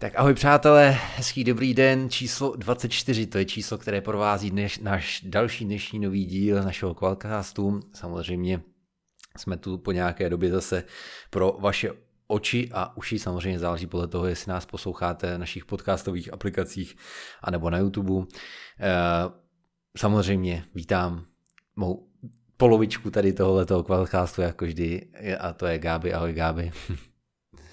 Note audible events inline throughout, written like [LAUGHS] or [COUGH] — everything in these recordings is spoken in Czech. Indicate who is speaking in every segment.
Speaker 1: Tak ahoj přátelé, hezký dobrý den, číslo 24, to je číslo, které provází dneš, náš další dnešní nový díl našeho Qualcastu. Samozřejmě jsme tu po nějaké době zase pro vaše oči a uši, samozřejmě záleží podle toho, jestli nás posloucháte na našich podcastových aplikacích anebo na YouTube. Eh, samozřejmě vítám mou polovičku tady tohoto Qualcastu, jako vždy, a to je Gáby, ahoj Gáby. [LAUGHS]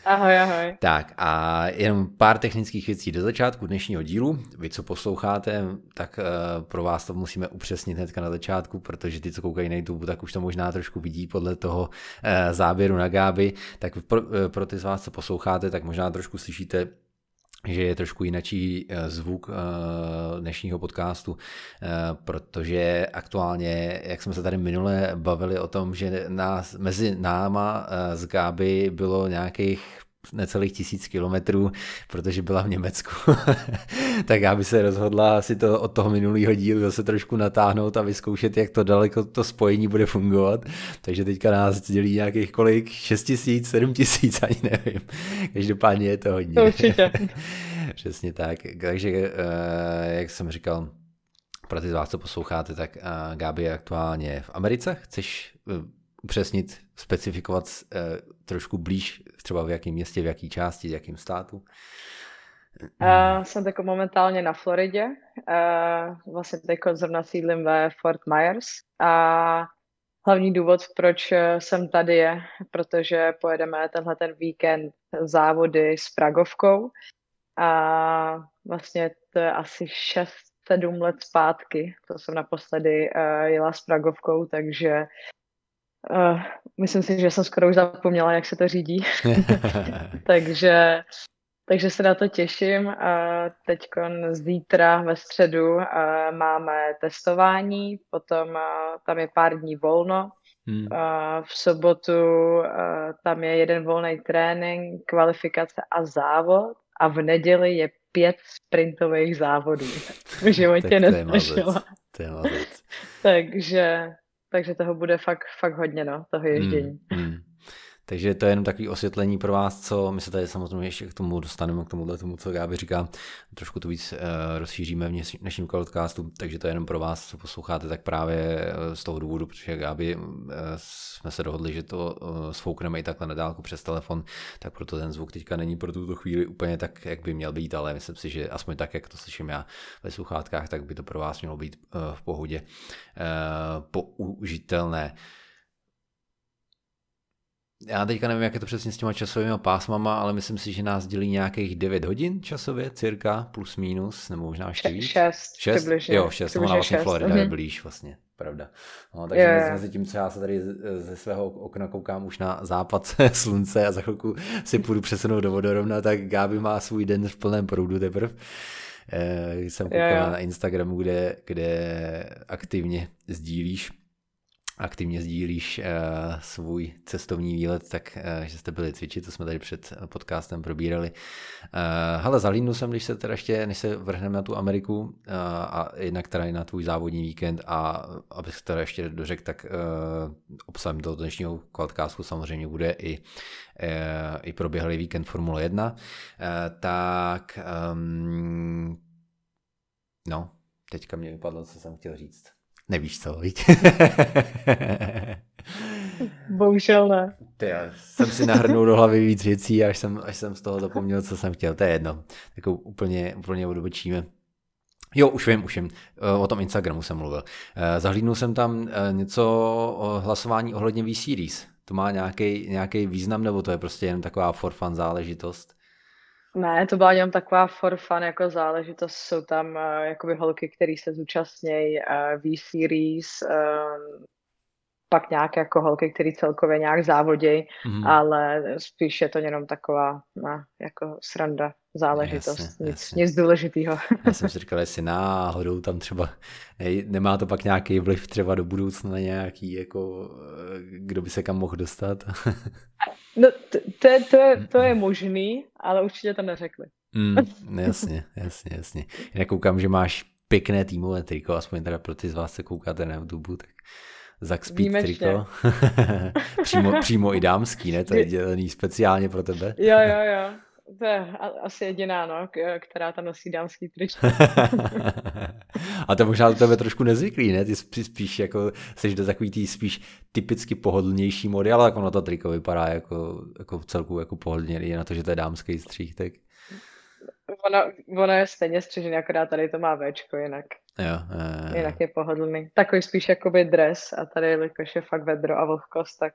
Speaker 2: Ahoj, ahoj.
Speaker 1: Tak a jenom pár technických věcí do začátku dnešního dílu. Vy, co posloucháte, tak uh, pro vás to musíme upřesnit hnedka na začátku, protože ty, co koukají na YouTube, tak už to možná trošku vidí podle toho uh, záběru na Gáby. Tak pro, uh, pro ty z vás, co posloucháte, tak možná trošku slyšíte že je trošku jinačí zvuk dnešního podcastu, protože aktuálně, jak jsme se tady minule bavili o tom, že nás, mezi náma z Gáby bylo nějakých necelých tisíc kilometrů, protože byla v Německu. [LAUGHS] tak já bych se rozhodla si to od toho minulého dílu zase trošku natáhnout a vyzkoušet, jak to daleko to spojení bude fungovat. Takže teďka nás dělí nějakých kolik? 6 tisíc, 7 tisíc, ani nevím. Každopádně je to hodně.
Speaker 2: Určitě. [LAUGHS]
Speaker 1: Přesně tak. Takže, eh, jak jsem říkal, pro ty z vás, co posloucháte, tak eh, Gabi je aktuálně v Americe. Chceš eh, upřesnit, specifikovat trošku blíž, třeba v jakém městě, v jaké části, v jakém státu?
Speaker 2: Uh, jsem teď momentálně na Floridě. Uh, vlastně teď zrovna sídlím ve Fort Myers. A hlavní důvod, proč jsem tady je, protože pojedeme tenhle ten víkend závody s Pragovkou. A vlastně to je asi 6-7 let zpátky, to jsem naposledy uh, jela s Pragovkou, takže uh, myslím si, že jsem skoro už zapomněla, jak se to řídí. [LAUGHS] [LAUGHS] takže, takže se na to těším. Uh, Teď zítra ve středu uh, máme testování, potom uh, tam je pár dní volno, Hmm. V sobotu tam je jeden volný trénink, kvalifikace a závod a v neděli je pět sprintových závodů. V [LAUGHS] životě neslyšela. takže, takže toho bude fakt, fakt hodně, no, toho ježdění. Hmm, hmm.
Speaker 1: Takže to je jenom takový osvětlení pro vás, co my se tady samozřejmě ještě k tomu dostaneme, k tomuhle tomu, co Gáby říká. Trošku to víc uh, rozšíříme v dnešním podcastu, takže to je jenom pro vás, co posloucháte, tak právě uh, z toho důvodu, protože Gáby uh, jsme se dohodli, že to sfoukneme i takhle na dálku přes telefon, tak proto ten zvuk teďka není pro tuto chvíli úplně tak, jak by měl být, ale myslím si, že aspoň tak, jak to slyším já ve sluchátkách, tak by to pro vás mělo být v pohodě použitelné. Já teďka nevím, jak je to přesně s těma časovými pásmama, ale myslím si, že nás dělí nějakých 9 hodin časově, cirka, plus minus, nebo možná ještě víc.
Speaker 2: 6,
Speaker 1: 6? Přibližně. Jo, 6, ona vlastně Florida mm-hmm. je mhm. blíž vlastně, pravda. No, takže yeah. mezi tím, co já se tady ze svého okna koukám už na západ [LAUGHS] slunce a za chvilku si půjdu přesunout do vodorovna, tak Gáby má svůj den v plném proudu teprve. Eh, jsem koukal yeah. na Instagramu, kde, kde aktivně sdílíš aktivně sdílíš uh, svůj cestovní výlet, tak uh, že jste byli cvičit, to jsme tady před podcastem probírali. Uh, hele, zalínu jsem, když se teda ještě, než se vrhneme na tu Ameriku uh, a jednak teda i na tvůj závodní víkend a abych teda ještě dořekl, tak uh, obsahem toho dnešního podcastu samozřejmě bude i, uh, i proběhlý víkend Formule 1, uh, tak um, no, teďka mě vypadlo, co jsem chtěl říct. Nevíš co, víš? [LAUGHS]
Speaker 2: Bohužel ne.
Speaker 1: Ty já jsem si nahrnul do hlavy víc věcí, až jsem, až jsem z toho zapomněl, co jsem chtěl. To je jedno. Tak úplně, úplně odbočíme. Jo, už vím, už vím. Eh, o tom Instagramu jsem mluvil. Eh, zahlídnul jsem tam eh, něco o hlasování ohledně V-Series. To má nějaký, nějaký význam, nebo to je prostě jen taková for fun záležitost?
Speaker 2: Ne, to byla jenom taková for fun jako záležitost. Jsou tam uh, jakoby holky, které se zúčastnějí uh, V-Series, um, pak nějaké jako holky, které celkově nějak závodějí, mm. ale spíš je to jenom taková no, jako sranda záležitost, jasně, nic, jasně. nic důležitého.
Speaker 1: Já jsem si říkal, jestli náhodou tam třeba, ne, nemá to pak nějaký vliv třeba do budoucna na nějaký, jako, eh, kdo by se kam mohl dostat? [LAUGHS]
Speaker 2: no, to, to, je, to, je, to je možný, ale určitě to neřekli.
Speaker 1: Mm, jasně, jasně, jasně. Já koukám, že máš pěkné týmové triko, aspoň teda pro ty z vás, co koukáte na YouTube, tak Zack Speed Výjimečně. triko. [LAUGHS] přímo, přímo i dámský, ne? To je dělený speciálně pro tebe.
Speaker 2: jo, jo, jo. to je asi jediná, no, která tam nosí dámský tričko. [LAUGHS]
Speaker 1: a to možná to tebe trošku nezvyklý, ne? Ty spíš, spíš jako, jsi do takový tý spíš typicky pohodlnější mody, ale jako na to triko vypadá jako, jako v celku jako pohodlně, na to, že to je dámský střih, tak...
Speaker 2: Ono, ono je stejně střižený, akorát tady to má Včko, jinak.
Speaker 1: Jo, jo.
Speaker 2: Jinak je pohodlný. Takový spíš jakoby dres a tady, jelikož je fakt vedro a vlhkost, tak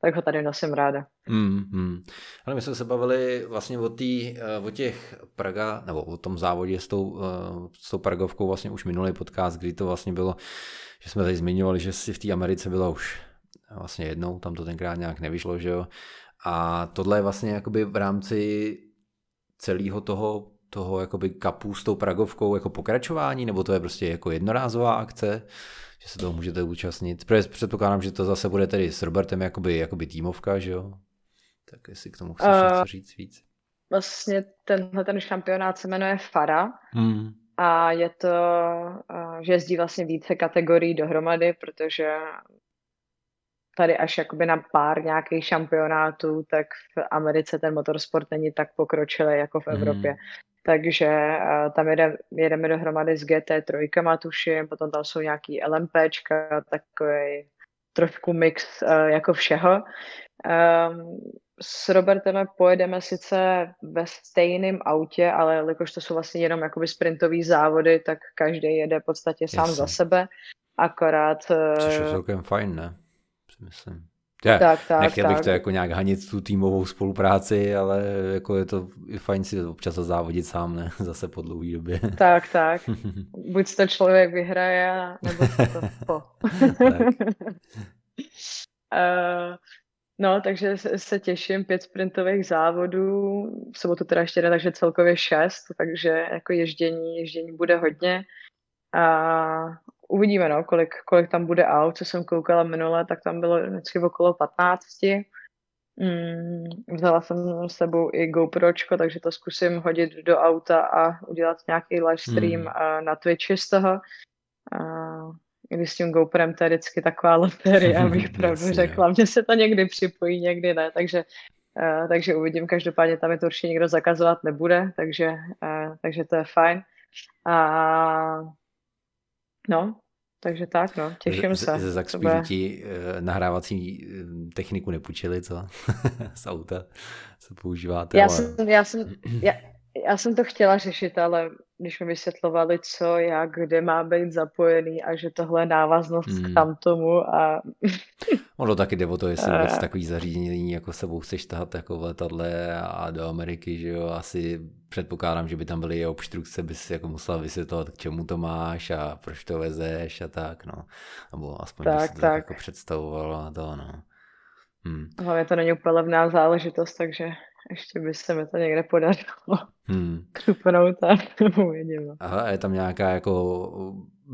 Speaker 2: tak ho tady nosím ráda.
Speaker 1: Mm, mm. Ale my jsme se bavili vlastně o, tý, eh, o těch Praga, nebo o tom závodě s tou, eh, s tou Pragovkou vlastně už minulý podcast, kdy to vlastně bylo, že jsme tady zmiňovali, že si v té Americe byla už vlastně jednou, tam to tenkrát nějak nevyšlo, že jo. A tohle je vlastně jakoby v rámci celého toho, toho jakoby kapu s tou Pragovkou jako pokračování, nebo to je prostě jako jednorázová akce? že se toho můžete účastnit. Protože předpokládám, že to zase bude tedy s Robertem jakoby, jakoby týmovka, že jo? Tak jestli k tomu chceš uh, něco říct víc.
Speaker 2: Vlastně tenhle ten šampionát se jmenuje FARA mm. a je to, uh, že jezdí vlastně více kategorií dohromady, protože tady až jakoby na pár nějakých šampionátů, tak v Americe ten motorsport není tak pokročilý jako v Evropě. Mm takže uh, tam jede, jedeme dohromady s GT3, tuším, potom tam jsou nějaký LMPčka, takový trošku mix uh, jako všeho. Um, s Robertem pojedeme sice ve stejném autě, ale jakož to jsou vlastně jenom jakoby sprintové závody, tak každý jede v podstatě sám Jasně. za sebe. Akorát...
Speaker 1: Což je celkem fajn, ne? Myslím. Já, tak, tak, nechtěl tak. bych to jako nějak hanit tu týmovou spolupráci, ale jako je to fajn si občas závodit sám, ne? [LAUGHS] Zase po dlouhé době.
Speaker 2: Tak, tak. [LAUGHS] Buď to člověk vyhraje, nebo to [LAUGHS] po. uh, no, takže se těším, pět sprintových závodů, v sobotu teda ještě ne, takže celkově šest, takže jako ježdění, ježdění bude hodně. A uvidíme, no, kolik, kolik tam bude aut, co jsem koukala minule, tak tam bylo vždycky okolo 15. Mm, vzala jsem s sebou i GoPročko, takže to zkusím hodit do auta a udělat nějaký livestream hmm. na Twitchi z toho. A, když s tím GoPrem to je vždycky taková loterie, [LAUGHS] abych pravdu řekla. Mně se to někdy připojí, někdy ne, takže, uh, takže uvidím. Každopádně tam je to určitě nikdo zakazovat nebude, takže, uh, takže to je fajn. A No, takže tak, no, těším z, se.
Speaker 1: Ze Zakspíru ti uh, nahrávací uh, techniku nepůjčili, co? [LAUGHS] z auta, co používáte?
Speaker 2: Já, ale... jsem, já, jsem, já, já jsem to chtěla řešit, ale když mi vysvětlovali, co, jak, kde má být zapojený a že tohle je návaznost hmm. k tamtomu a... [LAUGHS]
Speaker 1: ono taky jde o to, jestli vůbec takový zařízení jako sebou chceš tahat jako v letadle a do Ameriky, že jo, asi předpokládám, že by tam byly obstrukce, by si jako musela vysvětlovat, k čemu to máš a proč to vezeš a tak, no. Nebo aspoň tak, by si to tak. jako představovala a to, no.
Speaker 2: Hmm. Hlavně to není úplně levná záležitost, takže ještě by se mi to někde podařilo hmm. křupnout [LAUGHS] a uvidíme.
Speaker 1: Aha, je tam nějaká jako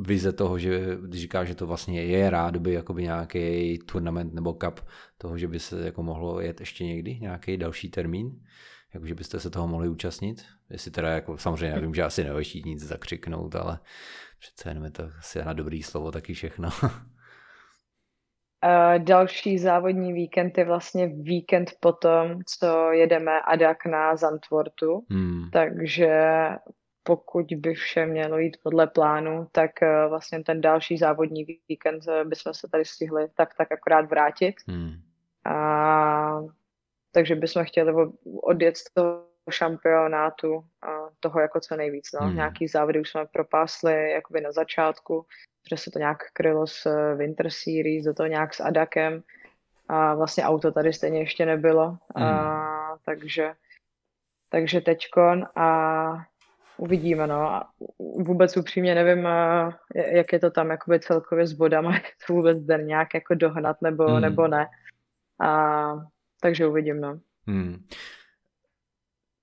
Speaker 1: vize toho, že když říká, že to vlastně je rád by jakoby nějaký turnament nebo cup toho, že by se jako mohlo jet ještě někdy, nějaký další termín, jako že byste se toho mohli účastnit, jestli teda jako samozřejmě nevím, že asi nehoští nic zakřiknout, ale přece jenom je to asi na dobrý slovo taky všechno. [LAUGHS]
Speaker 2: další závodní víkend je vlastně víkend potom, co jedeme Adak na Zantwortu, hmm. takže pokud by vše mělo jít podle plánu, tak uh, vlastně ten další závodní víkend uh, bychom se tady stihli tak tak akorát vrátit. Hmm. A, takže bychom chtěli odjet z toho šampionátu a toho jako co nejvíc. No. Hmm. Nějaký závody už jsme propásli jakoby na začátku, že se to nějak krylo s eh, Winter Series, do toho nějak s Adakem a vlastně auto tady stejně ještě nebylo, mm. a, takže, takže teďkon a uvidíme, no. A vůbec upřímně nevím, eh, jak je to tam jakoby celkově s bodama, [LAUGHS] jak to vůbec jde nějak jako dohnat nebo, mm. nebo ne. A, takže uvidím, no. Mm.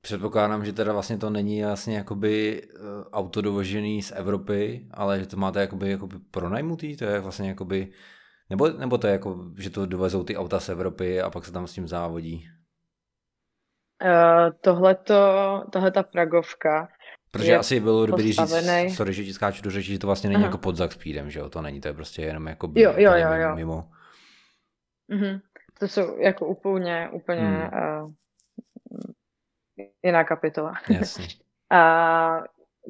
Speaker 1: Předpokládám, že teda vlastně to není vlastně jakoby eh, auto dovožený z Evropy, ale že to máte jakoby, jakoby pronajmutý, to je vlastně jakoby, nebo, nebo to je jako, že to dovezou ty auta z Evropy a pak se tam s tím závodí?
Speaker 2: Uh, tohleto, tahle ta Pragovka
Speaker 1: Protože asi bylo dobrý říct, sorry, že ti skáču do řeči, že to vlastně není Aha. jako pod Zaxpeedem, že jo, to není, to je prostě jenom jako
Speaker 2: jo, jo, jo, jo. mimo. Mm-hmm. To jsou jako úplně, úplně hmm. uh, jiná kapitola.
Speaker 1: Jasně. [LAUGHS]
Speaker 2: A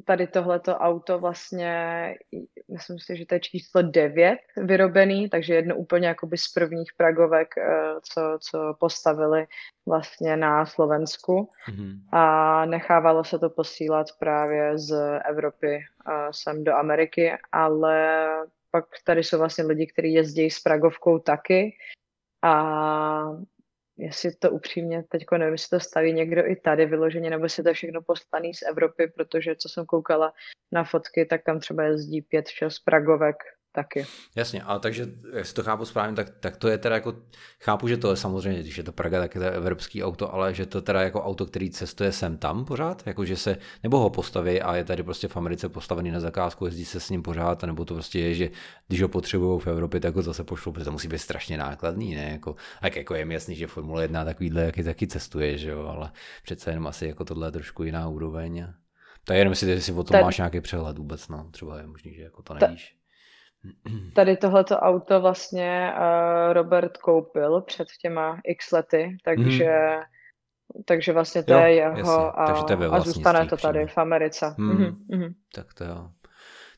Speaker 2: tady tohleto auto vlastně, myslím si, že to je číslo 9 vyrobený, takže jedno úplně jakoby z prvních pragovek, eh, co, co postavili vlastně na Slovensku mm-hmm. a nechávalo se to posílat právě z Evropy eh, sem do Ameriky, ale pak tady jsou vlastně lidi, kteří jezdí s pragovkou taky a jestli to upřímně teď nevím, jestli to staví někdo i tady vyloženě, nebo jestli to je všechno poslaný z Evropy, protože co jsem koukala na fotky, tak tam třeba jezdí pět, šest pragovek taky.
Speaker 1: Jasně, ale takže, jestli to chápu správně, tak, tak to je teda jako, chápu, že to je samozřejmě, když je to Praga, tak je to evropský auto, ale že to teda jako auto, který cestuje sem tam pořád, jako že se, nebo ho postaví a je tady prostě v Americe postavený na zakázku, jezdí se s ním pořád, nebo to prostě je, že když ho potřebují v Evropě, tak ho zase pošlou, protože to musí být strašně nákladný, ne, jako, tak jako je mi jasný, že Formule 1 takovýhle jaký taky cestuje, že jo, ale přece jenom asi jako tohle je trošku jiná úroveň. Tak jenom si, jestli o tom tak... máš nějaký přehled vůbec, no, třeba je možný, že jako to nevíš.
Speaker 2: Tady tohleto auto vlastně uh, Robert koupil před těma x lety, takže, mm. takže vlastně to jo, je jeho jasně. a, takže to je a zůstane to tady v Americe. Mm. Mm-hmm.
Speaker 1: Tak to jo.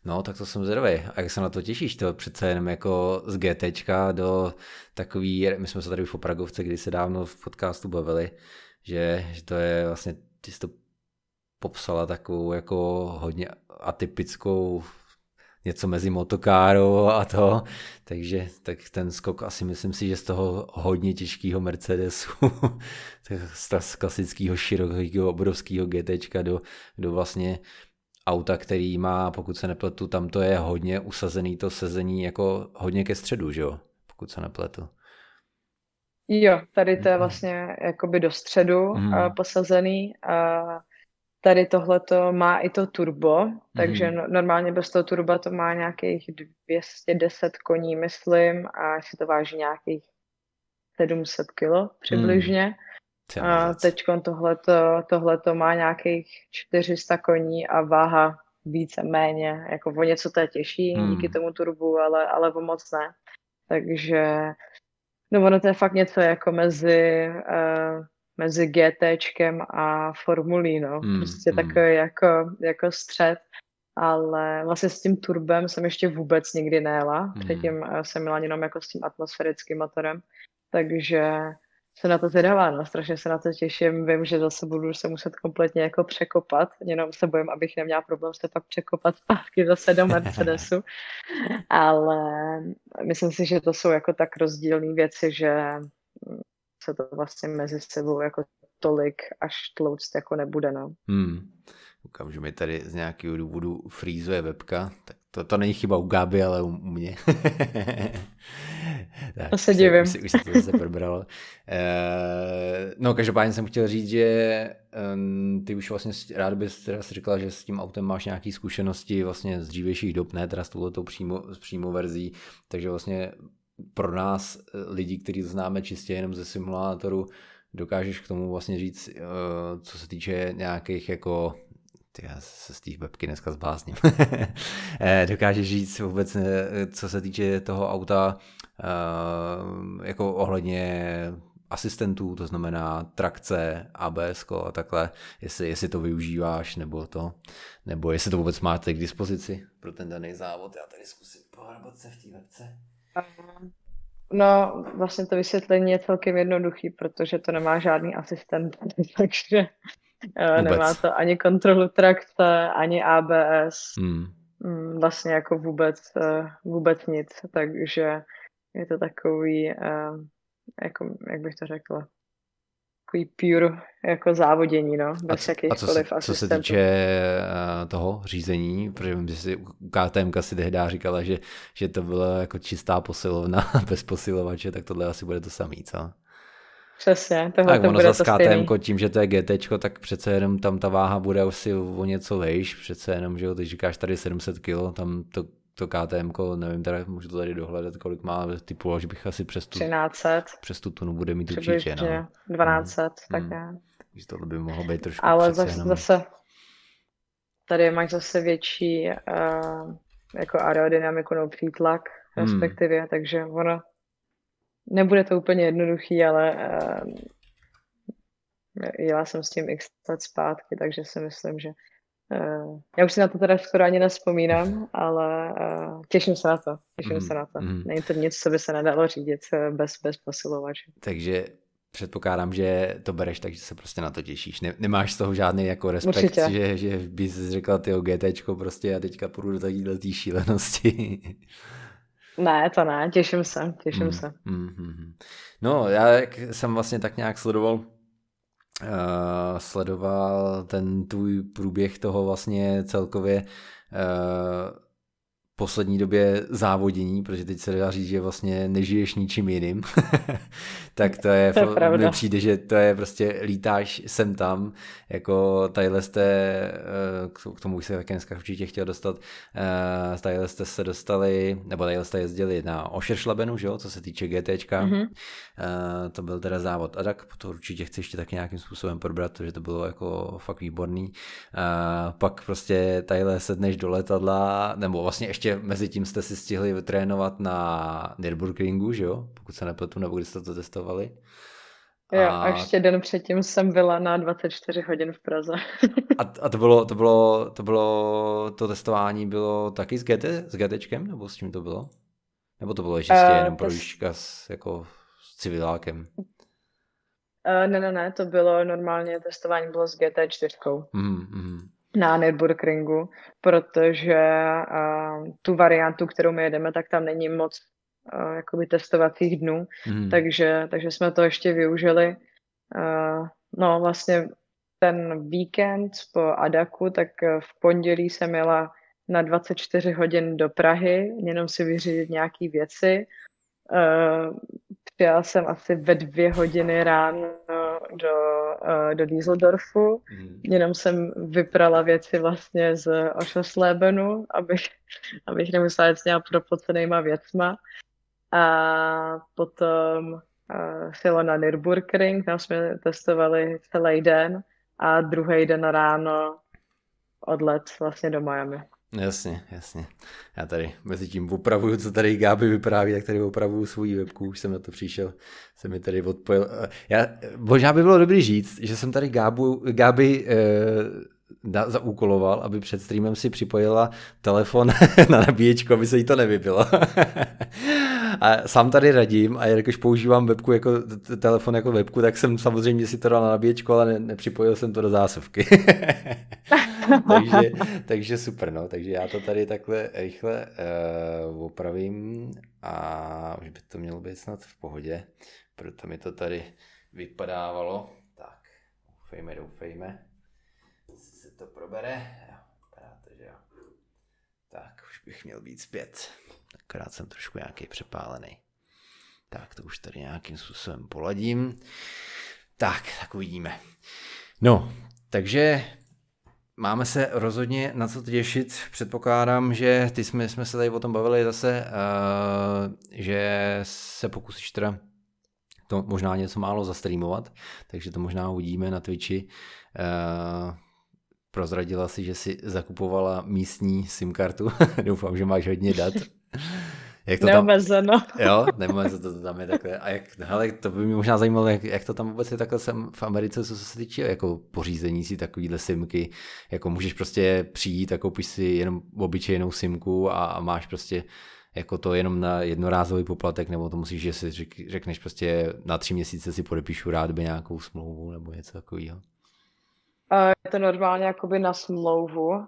Speaker 1: No, tak to jsem zvědavý. A jak se na to těšíš? To přece jenom jako z GTčka do takový, my jsme se tady už o Pragovce, kdy se dávno v podcastu bavili, že, že to je vlastně, ty jsi to popsala takovou jako hodně atypickou něco mezi motokárou a to, takže tak ten skok asi myslím si, že z toho hodně těžkého Mercedesu, [LAUGHS] z klasického širokého obrovského GT do, do vlastně auta, který má, pokud se nepletu, tam to je hodně usazený to sezení jako hodně ke středu, že jo? Pokud se nepletu.
Speaker 2: Jo, tady to je vlastně jakoby do středu mm. posazený. A Tady tohleto má i to turbo, takže mm. normálně bez toho turba to má nějakých 210 koní, myslím, a si to váží nějakých 700 kilo přibližně. Mm. A teď tohleto, tohleto má nějakých 400 koní a váha více méně, jako o něco to je těžší mm. díky tomu turbu, ale, ale o moc ne. Takže no ono to je fakt něco jako mezi uh, mezi GTčkem a formulí, no. Mm, prostě mm. takový jako, jako střed. Ale vlastně s tím turbem jsem ještě vůbec nikdy nejela. Mm. Předtím eh, jsem měla jenom jako s tím atmosférickým motorem. Takže se na to zvědavá, no, strašně se na to těším. Vím, že zase budu se muset kompletně jako překopat, jenom se bojím, abych neměla problém se pak překopat zpátky zase do Mercedesu. [LAUGHS] Ale myslím si, že to jsou jako tak rozdílné věci, že se to vlastně mezi sebou jako tolik až tlouct jako nebude, no.
Speaker 1: Hmm. Koukám, že mi tady z nějakého důvodu frýzuje webka, tak to, to není chyba u Gáby, ale u, u mě. [LAUGHS]
Speaker 2: tak, to se divím.
Speaker 1: Už, už se to zase probralo. e, no, každopádně jsem chtěl říct, že um, ty už vlastně rád bys teda si říkala, že s tím autem máš nějaké zkušenosti vlastně z dřívějších dob, ne teda s touhletou přímo, přímo verzí, takže vlastně pro nás eh, lidi, kteří to známe čistě jenom ze simulátoru, dokážeš k tomu vlastně říct, eh, co se týče nějakých jako ty, já se z té webky dneska zblázním. [LAUGHS] Eh, dokážeš říct vůbec, co se týče toho auta, jako ohledně asistentů, to znamená trakce, ABS a takhle, jestli, jestli to využíváš, nebo to, nebo jestli to vůbec máte k dispozici pro ten daný závod. Já tady zkusím pohrabat se v té webce.
Speaker 2: No, vlastně to vysvětlení je celkem jednoduchý, protože to nemá žádný asistent, [LAUGHS] takže eh, vůbec. nemá to ani kontrolu trakce, ani ABS, hmm. Mm, vlastně jako vůbec, eh, vůbec nic, takže je to takový, eh, jako, jak bych to řekla, takový pure jako závodění, no, bez a,
Speaker 1: a co se, co se týče uh, toho řízení, protože že si KTM si tehdy říkala, že, že to byla jako čistá posilovna [LAUGHS] bez posilovače, tak tohle asi bude to samý, co?
Speaker 2: Přesně, tohle
Speaker 1: tak
Speaker 2: to
Speaker 1: ono
Speaker 2: bude
Speaker 1: to KTM, tím, že to je GT, tak přece jenom tam ta váha bude asi o něco vejš, přece jenom, že jo, ty říkáš tady 700 kg, tam to to KTM, nevím, teda můžu to tady dohledat, kolik má, typu, že bych asi přes tu,
Speaker 2: 1300.
Speaker 1: přes tu tunu bude mít určitě. No.
Speaker 2: 1200, hmm. tak hmm.
Speaker 1: Že tohle by mohlo být trošku
Speaker 2: Ale zase, jenom... zase, tady máš zase větší uh, jako aerodynamiku nebo přítlak, hmm. respektive, takže ono nebude to úplně jednoduchý, ale uh, jela jsem s tím x let zpátky, takže si myslím, že já už si na to teda skoro ani nespomínám, ale uh, těším se na to, těším mm, se na to. Mm. Není to nic, co by se nedalo řídit bez, bez posilovače.
Speaker 1: Takže předpokládám, že to bereš, takže se prostě na to těšíš. Ne, nemáš z toho žádný jako respekt, že, že bys řekla ty GTčko prostě a teďka půjdu do takovéhle tý šílenosti. [LAUGHS]
Speaker 2: Ne, to ne, těším se, těším mm, se. Mm,
Speaker 1: mm, no, já jsem vlastně tak nějak sledoval uh, sledoval ten tvůj průběh toho vlastně celkově uh, poslední době závodění, protože teď se dá říct, že vlastně nežiješ ničím jiným, [LAUGHS] tak to je, [LAUGHS] to je mi přijde, že to je prostě lítáš sem tam, jako tadyhle jste, eh, k tomu už se také dneska určitě chtěl dostat, eh, tadyhle jste se dostali, nebo tadyhle jste jezdili na Ošeršlabenu, že jo, co se týče GTčka, mm-hmm. to byl teda závod a tak to určitě chci ještě taky nějakým způsobem probrat, protože to bylo jako fakt výborný. Pak prostě tadyhle sedneš do letadla, nebo vlastně ještě mezi tím jste si stihli trénovat na Nürburgringu, že jo? Pokud se nepletu, nebo když jste to testovali.
Speaker 2: Jo, a... a ještě den předtím jsem byla na 24 hodin v Praze.
Speaker 1: a, a to, bylo, to, bylo, to bylo, to testování bylo taky s GT, s GTčkem, nebo s čím to bylo? Nebo to bylo ještě uh, jenom projížďka s, jako s civilákem? Uh,
Speaker 2: ne, ne, ne, to bylo normálně, testování bylo s GT4. Mm, mm na Nürburgringu, protože uh, tu variantu, kterou my jedeme, tak tam není moc uh, jakoby testovacích dnů, mm. takže, takže jsme to ještě využili. Uh, no vlastně ten víkend po Adaku, tak v pondělí jsem jela na 24 hodin do Prahy, jenom si vyřídit nějaké věci. Uh, přijela jsem asi ve dvě hodiny ráno do, uh, do Dieseldorfu. Mm. Jenom jsem vyprala věci vlastně z Ošoslebenu, abych, abych nemusela jít s nějak propocenýma věcma. A potom uh, na Nürburgring, tam jsme testovali celý den a druhý den ráno odlet vlastně do Miami.
Speaker 1: Jasně, jasně. Já tady mezi tím opravuju, co tady Gáby vypráví, tak tady opravuju svůj webku, už jsem na to přišel, jsem mi tady odpojil. Já, možná by bylo dobrý říct, že jsem tady Gábu, Gáby eh, zaúkoloval, aby před streamem si připojila telefon [LAUGHS] na nabíječku, aby se jí to nevybilo. A sám tady radím a jelikož používám webku jako telefon jako webku, tak jsem samozřejmě si to dal na nabíječku, ale ne, nepřipojil jsem to do zásuvky. [LAUGHS] takže, takže super, no. Takže já to tady takhle rychle uh, opravím a už by to mělo být snad v pohodě, proto mi to tady vypadávalo. Tak, doufejme, doufejme to probere. Jo, to, že jo. Tak, už bych měl být zpět. Akorát jsem trošku nějaký přepálený. Tak, to už tady nějakým způsobem poladím. Tak, tak uvidíme. No, takže máme se rozhodně na co těšit. Předpokládám, že ty jsme, jsme se tady o tom bavili zase, uh, že se pokusíš teda to možná něco málo zastreamovat, takže to možná uvidíme na Twitchi. Uh, prozradila si, že si zakupovala místní SIM kartu. [LAUGHS] Doufám, že máš hodně dat. [LAUGHS]
Speaker 2: Jak to Neomezeno.
Speaker 1: Tam, [LAUGHS] jo, neomezeno to tam je takhle. A jak, hele, to by mě možná zajímalo, jak, jak to tam vůbec je takhle sem v Americe, co se týče jako pořízení si takovýhle simky. Jako můžeš prostě přijít a koupíš si jenom obyčejnou simku a, a máš prostě jako to jenom na jednorázový poplatek, nebo to musíš, že si řekneš prostě na tři měsíce si podepíšu rád by nějakou smlouvu nebo něco takového.
Speaker 2: Je to normálně jakoby na smlouvu,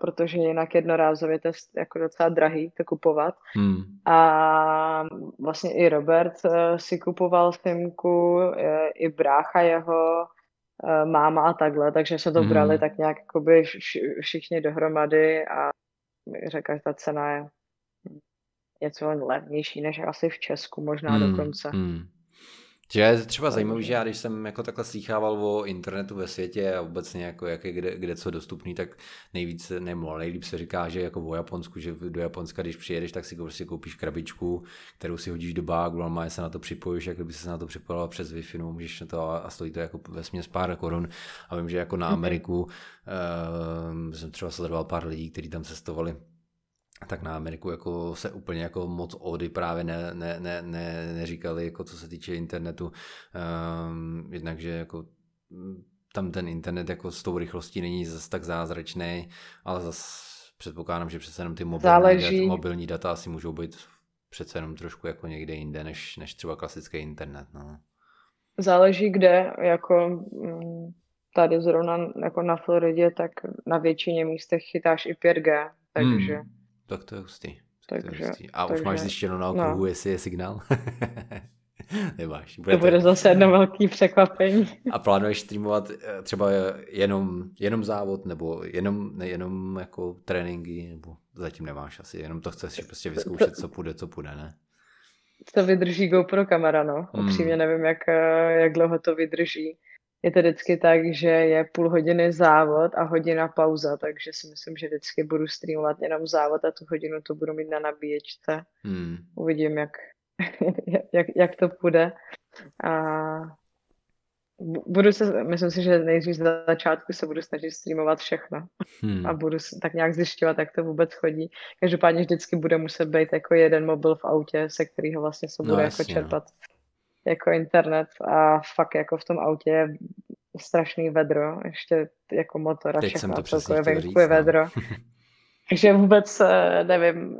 Speaker 2: protože jinak jednorázově to je jako docela drahý to kupovat. Hmm. A vlastně i Robert e, si kupoval filmku, e, i brácha jeho, e, máma a takhle, takže se to hmm. brali tak nějak jakoby všichni dohromady a řekla, že ta cena je něco levnější než asi v Česku, možná hmm. dokonce. Hmm.
Speaker 1: Že je třeba zajímavý, že já když jsem jako takhle slýchával o internetu ve světě a obecně jako jak je kde, kde co dostupný, tak nejvíc nebo nejlíp se říká, že jako o Japonsku, že do Japonska, když přijedeš, tak si prostě koupíš krabičku, kterou si hodíš do bágu, a se na to připojíš, jak kdyby se na to připojila přes Wi-Fi, no, můžeš na to a stojí to jako ve směs pár korun. A vím, že jako na mhm. Ameriku uh, jsem třeba sledoval pár lidí, kteří tam cestovali tak na Ameriku jako se úplně jako moc ody právě ne, ne, ne, ne, neříkali, jako co se týče internetu. Um, jednak, že jako tam ten internet jako s tou rychlostí není zase tak zázračný, ale zase předpokládám, že přece jenom ty mobilní, data, mobilní data asi můžou být přece jenom trošku jako někde jinde, než, než třeba klasický internet. No.
Speaker 2: Záleží kde, jako mm, tady zrovna jako na Floridě, tak na většině místech chytáš i 5G, takže... Hmm,
Speaker 1: tak to je hustý. Takže, to je hustý. A takže, už máš zjištěno na okruhu, no. jestli je signál? [LAUGHS] Nemáš.
Speaker 2: Bude to bude zase jedno velký překvapení.
Speaker 1: A plánuješ streamovat eh, třeba jenom, jenom závod, nebo jenom, ne, jenom jako tréninky, nebo zatím nemáš asi, jenom to chceš prostě vyzkoušet, co půjde, co půjde, ne?
Speaker 2: To vydrží GoPro kamera, no. Hmm. Upřímně nevím, jak, eh, jak dlouho to vydrží. Je to vždycky tak, že je půl hodiny závod a hodina pauza, takže si myslím, že vždycky budu streamovat jenom závod a tu hodinu to budu mít na nabíječce. Hmm. Uvidím, jak, [LAUGHS] jak, jak to půjde. A budu se, myslím si, že nejdřív z začátku se budu snažit streamovat všechno hmm. a budu tak nějak zjišťovat, jak to vůbec chodí. Každopádně vždycky bude muset být jako jeden mobil v autě, se kterého vlastně se bude no, jako jasně, čerpat no. Jako internet a fakt jako v tom autě je strašný vedro, ještě jako motor a všechno, celkově venku je no. vedro. [LAUGHS] Takže vůbec eh, nevím,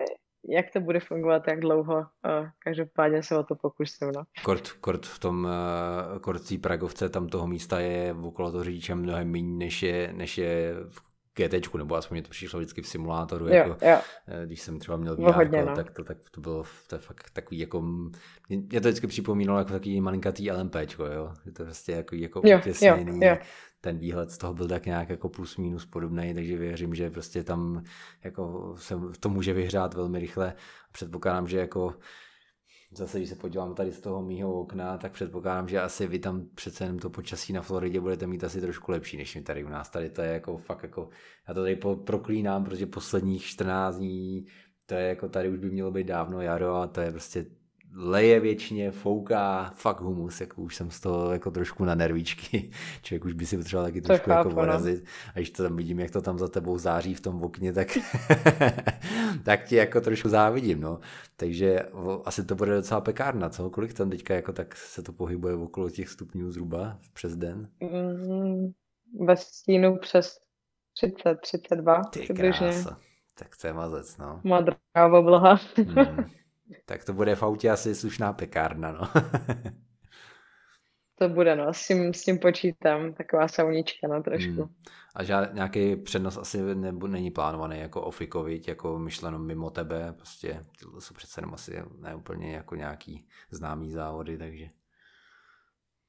Speaker 2: jak to bude fungovat, jak dlouho. Každopádně se o to pokusím. No.
Speaker 1: Kort, kort v tom uh, korcí Pragovce, tam toho místa je okolo toho řidiče mnohem méně, než je, než je v GT, nebo aspoň mě to přišlo vždycky v simulátoru, jo, jako, jo. Eh, když jsem třeba měl VR, no. tak, to, tak to bylo to je fakt takový jako, mě to vždycky připomínalo jako takový malinkatý LMP, jo, je to prostě jako, jako jo, utěsněný, jo, jo ten výhled z toho byl tak nějak jako plus minus podobný, takže věřím, že prostě tam jako se to může vyhřát velmi rychle. Předpokládám, že jako zase, když se podívám tady z toho mýho okna, tak předpokládám, že asi vy tam přece jenom to počasí na Floridě budete mít asi trošku lepší, než my tady u nás. Tady to je jako fakt jako, já to tady proklínám, protože posledních 14 dní, to je jako tady už by mělo být dávno jaro a to je prostě leje většině, fouká, fakt humus, jako už jsem z toho jako trošku na nervíčky. [LAUGHS] Člověk už by si potřeboval taky trošku jako chápu, jako porazit. A když to tam vidím, jak to tam za tebou září v tom okně, tak, [LAUGHS] tak ti jako trošku závidím, no. Takže asi to bude docela pekárna, co? Kolik tam teďka jako tak se to pohybuje okolo těch stupňů zhruba přes den?
Speaker 2: Mm, ve stínu přes 30, 32 Ty přibližně. Krása.
Speaker 1: Tak to je mazec, no.
Speaker 2: Modrá obloha. mm.
Speaker 1: Tak to bude v autě asi slušná pekárna, no.
Speaker 2: to bude, no, s tím, s tím počítám, taková saunička, no, trošku. Hmm.
Speaker 1: A žád, nějaký přednos asi nebo není plánovaný jako ofikovit, jako myšleno mimo tebe, prostě to jsou přece jenom asi neúplně jako nějaký známý závody, takže.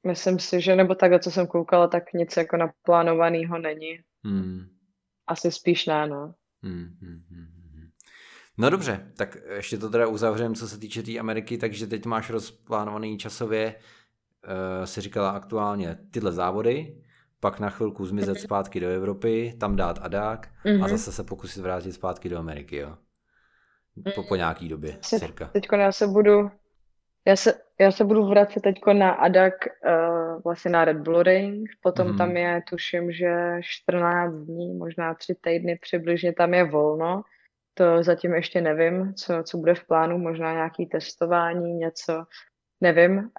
Speaker 2: Myslím si, že nebo takhle, co jsem koukala, tak nic jako naplánovaného není. Hmm. Asi spíš ne, no. Hmm, hmm, hmm.
Speaker 1: No dobře, tak ještě to teda uzavřem, co se týče té tý Ameriky, takže teď máš rozplánovaný časově, uh, si říkala aktuálně tyhle závody, pak na chvilku zmizet zpátky do Evropy, tam dát adák mm-hmm. a mhm. zase se pokusit vrátit zpátky do Ameriky, jo? Po, po nějaký době, cirka.
Speaker 2: Teď já se budu, já se, já se budu vracet teď na ADAC, uh, vlastně na Red Bull Ring, potom mm. tam je, tuším, že 14 dní, možná 3 týdny přibližně tam je volno, to zatím ještě nevím, co, co bude v plánu, možná nějaký testování, něco, nevím.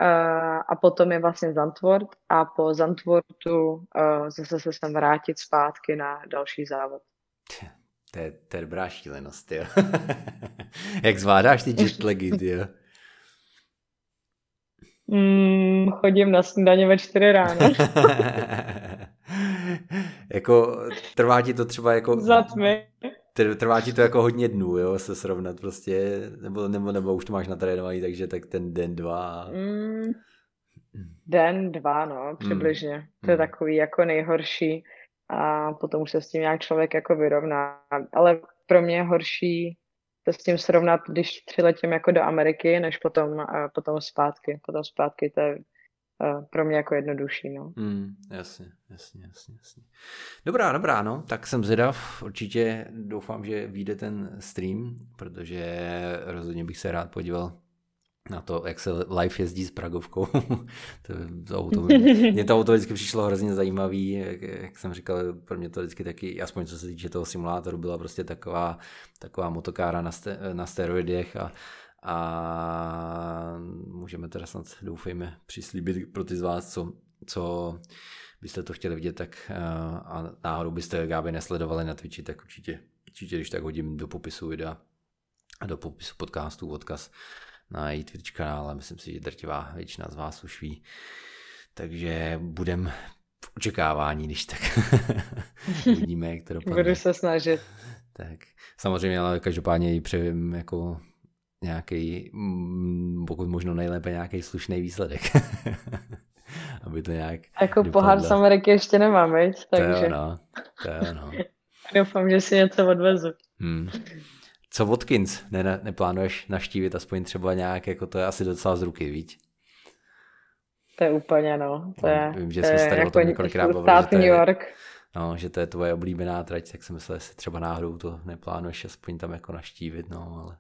Speaker 2: a potom je vlastně Zantwort a po Zantwortu zase se sem vrátit zpátky na další závod. [LAUGHS]
Speaker 1: To je, to je dobrá šílenost, jo. [LAUGHS] Jak zvládáš ty jetlagy, jo?
Speaker 2: Mm, chodím na snídaně ve čtyři ráno. [LAUGHS]
Speaker 1: jako trvá ti to třeba jako...
Speaker 2: Za tmy
Speaker 1: trvá ti to jako hodně dnů, jo, se srovnat prostě, nebo, nebo, nebo už to máš natrénovaný, takže tak ten den, dva. Mm,
Speaker 2: den, dva, no, přibližně. Mm. To je mm. takový jako nejhorší a potom už se s tím nějak člověk jako vyrovná. Ale pro mě je horší se s tím srovnat, když přiletím jako do Ameriky, než potom, potom zpátky. Potom zpátky to je pro mě jako jednodušší. No.
Speaker 1: Mm, jasně, jasně, jasně, jasně. Dobrá, dobrá, no, tak jsem zvědav, určitě doufám, že vyjde ten stream, protože rozhodně bych se rád podíval na to, jak se live jezdí s Pragovkou. [LAUGHS] to, to auto, mě to auto vždycky přišlo hrozně zajímavý, jak, jak jsem říkal, pro mě to vždycky taky, aspoň co se týče toho simulátoru, byla prostě taková, taková motokára na, ste, na steroidech a a můžeme teda snad doufejme přislíbit pro ty z vás, co, co byste to chtěli vidět, tak a náhodou byste Gáby nesledovali na Twitchi, tak určitě, určitě když tak hodím do popisu videa a do popisu podcastu odkaz na její Twitch kanál, myslím si, že drtivá většina z vás už ví. Takže budem v očekávání, když tak [LAUGHS] uvidíme, jak to dopadne.
Speaker 2: Budu se snažit.
Speaker 1: Tak samozřejmě, ale každopádně ji přejím jako nějaký, mm, pokud možno nejlépe nějaký slušný výsledek. [LAUGHS] Aby to nějak
Speaker 2: Jako dopadlo. pohár z Ameriky ještě nemám, viď?
Speaker 1: Takže... To je ono, to je ono. [LAUGHS]
Speaker 2: Doufám, že si něco odvezu.
Speaker 1: Hmm. Co Watkins? Ne, ne, neplánuješ naštívit aspoň třeba nějak, jako to je asi docela z ruky, víš?
Speaker 2: To je úplně, no. To je,
Speaker 1: Vím, že jsme se tady jako o tom několikrát bavili, že to, je, York. No, že to je tvoje oblíbená trať, tak jsem myslel, že třeba náhodou to neplánuješ aspoň tam jako naštívit, no, ale...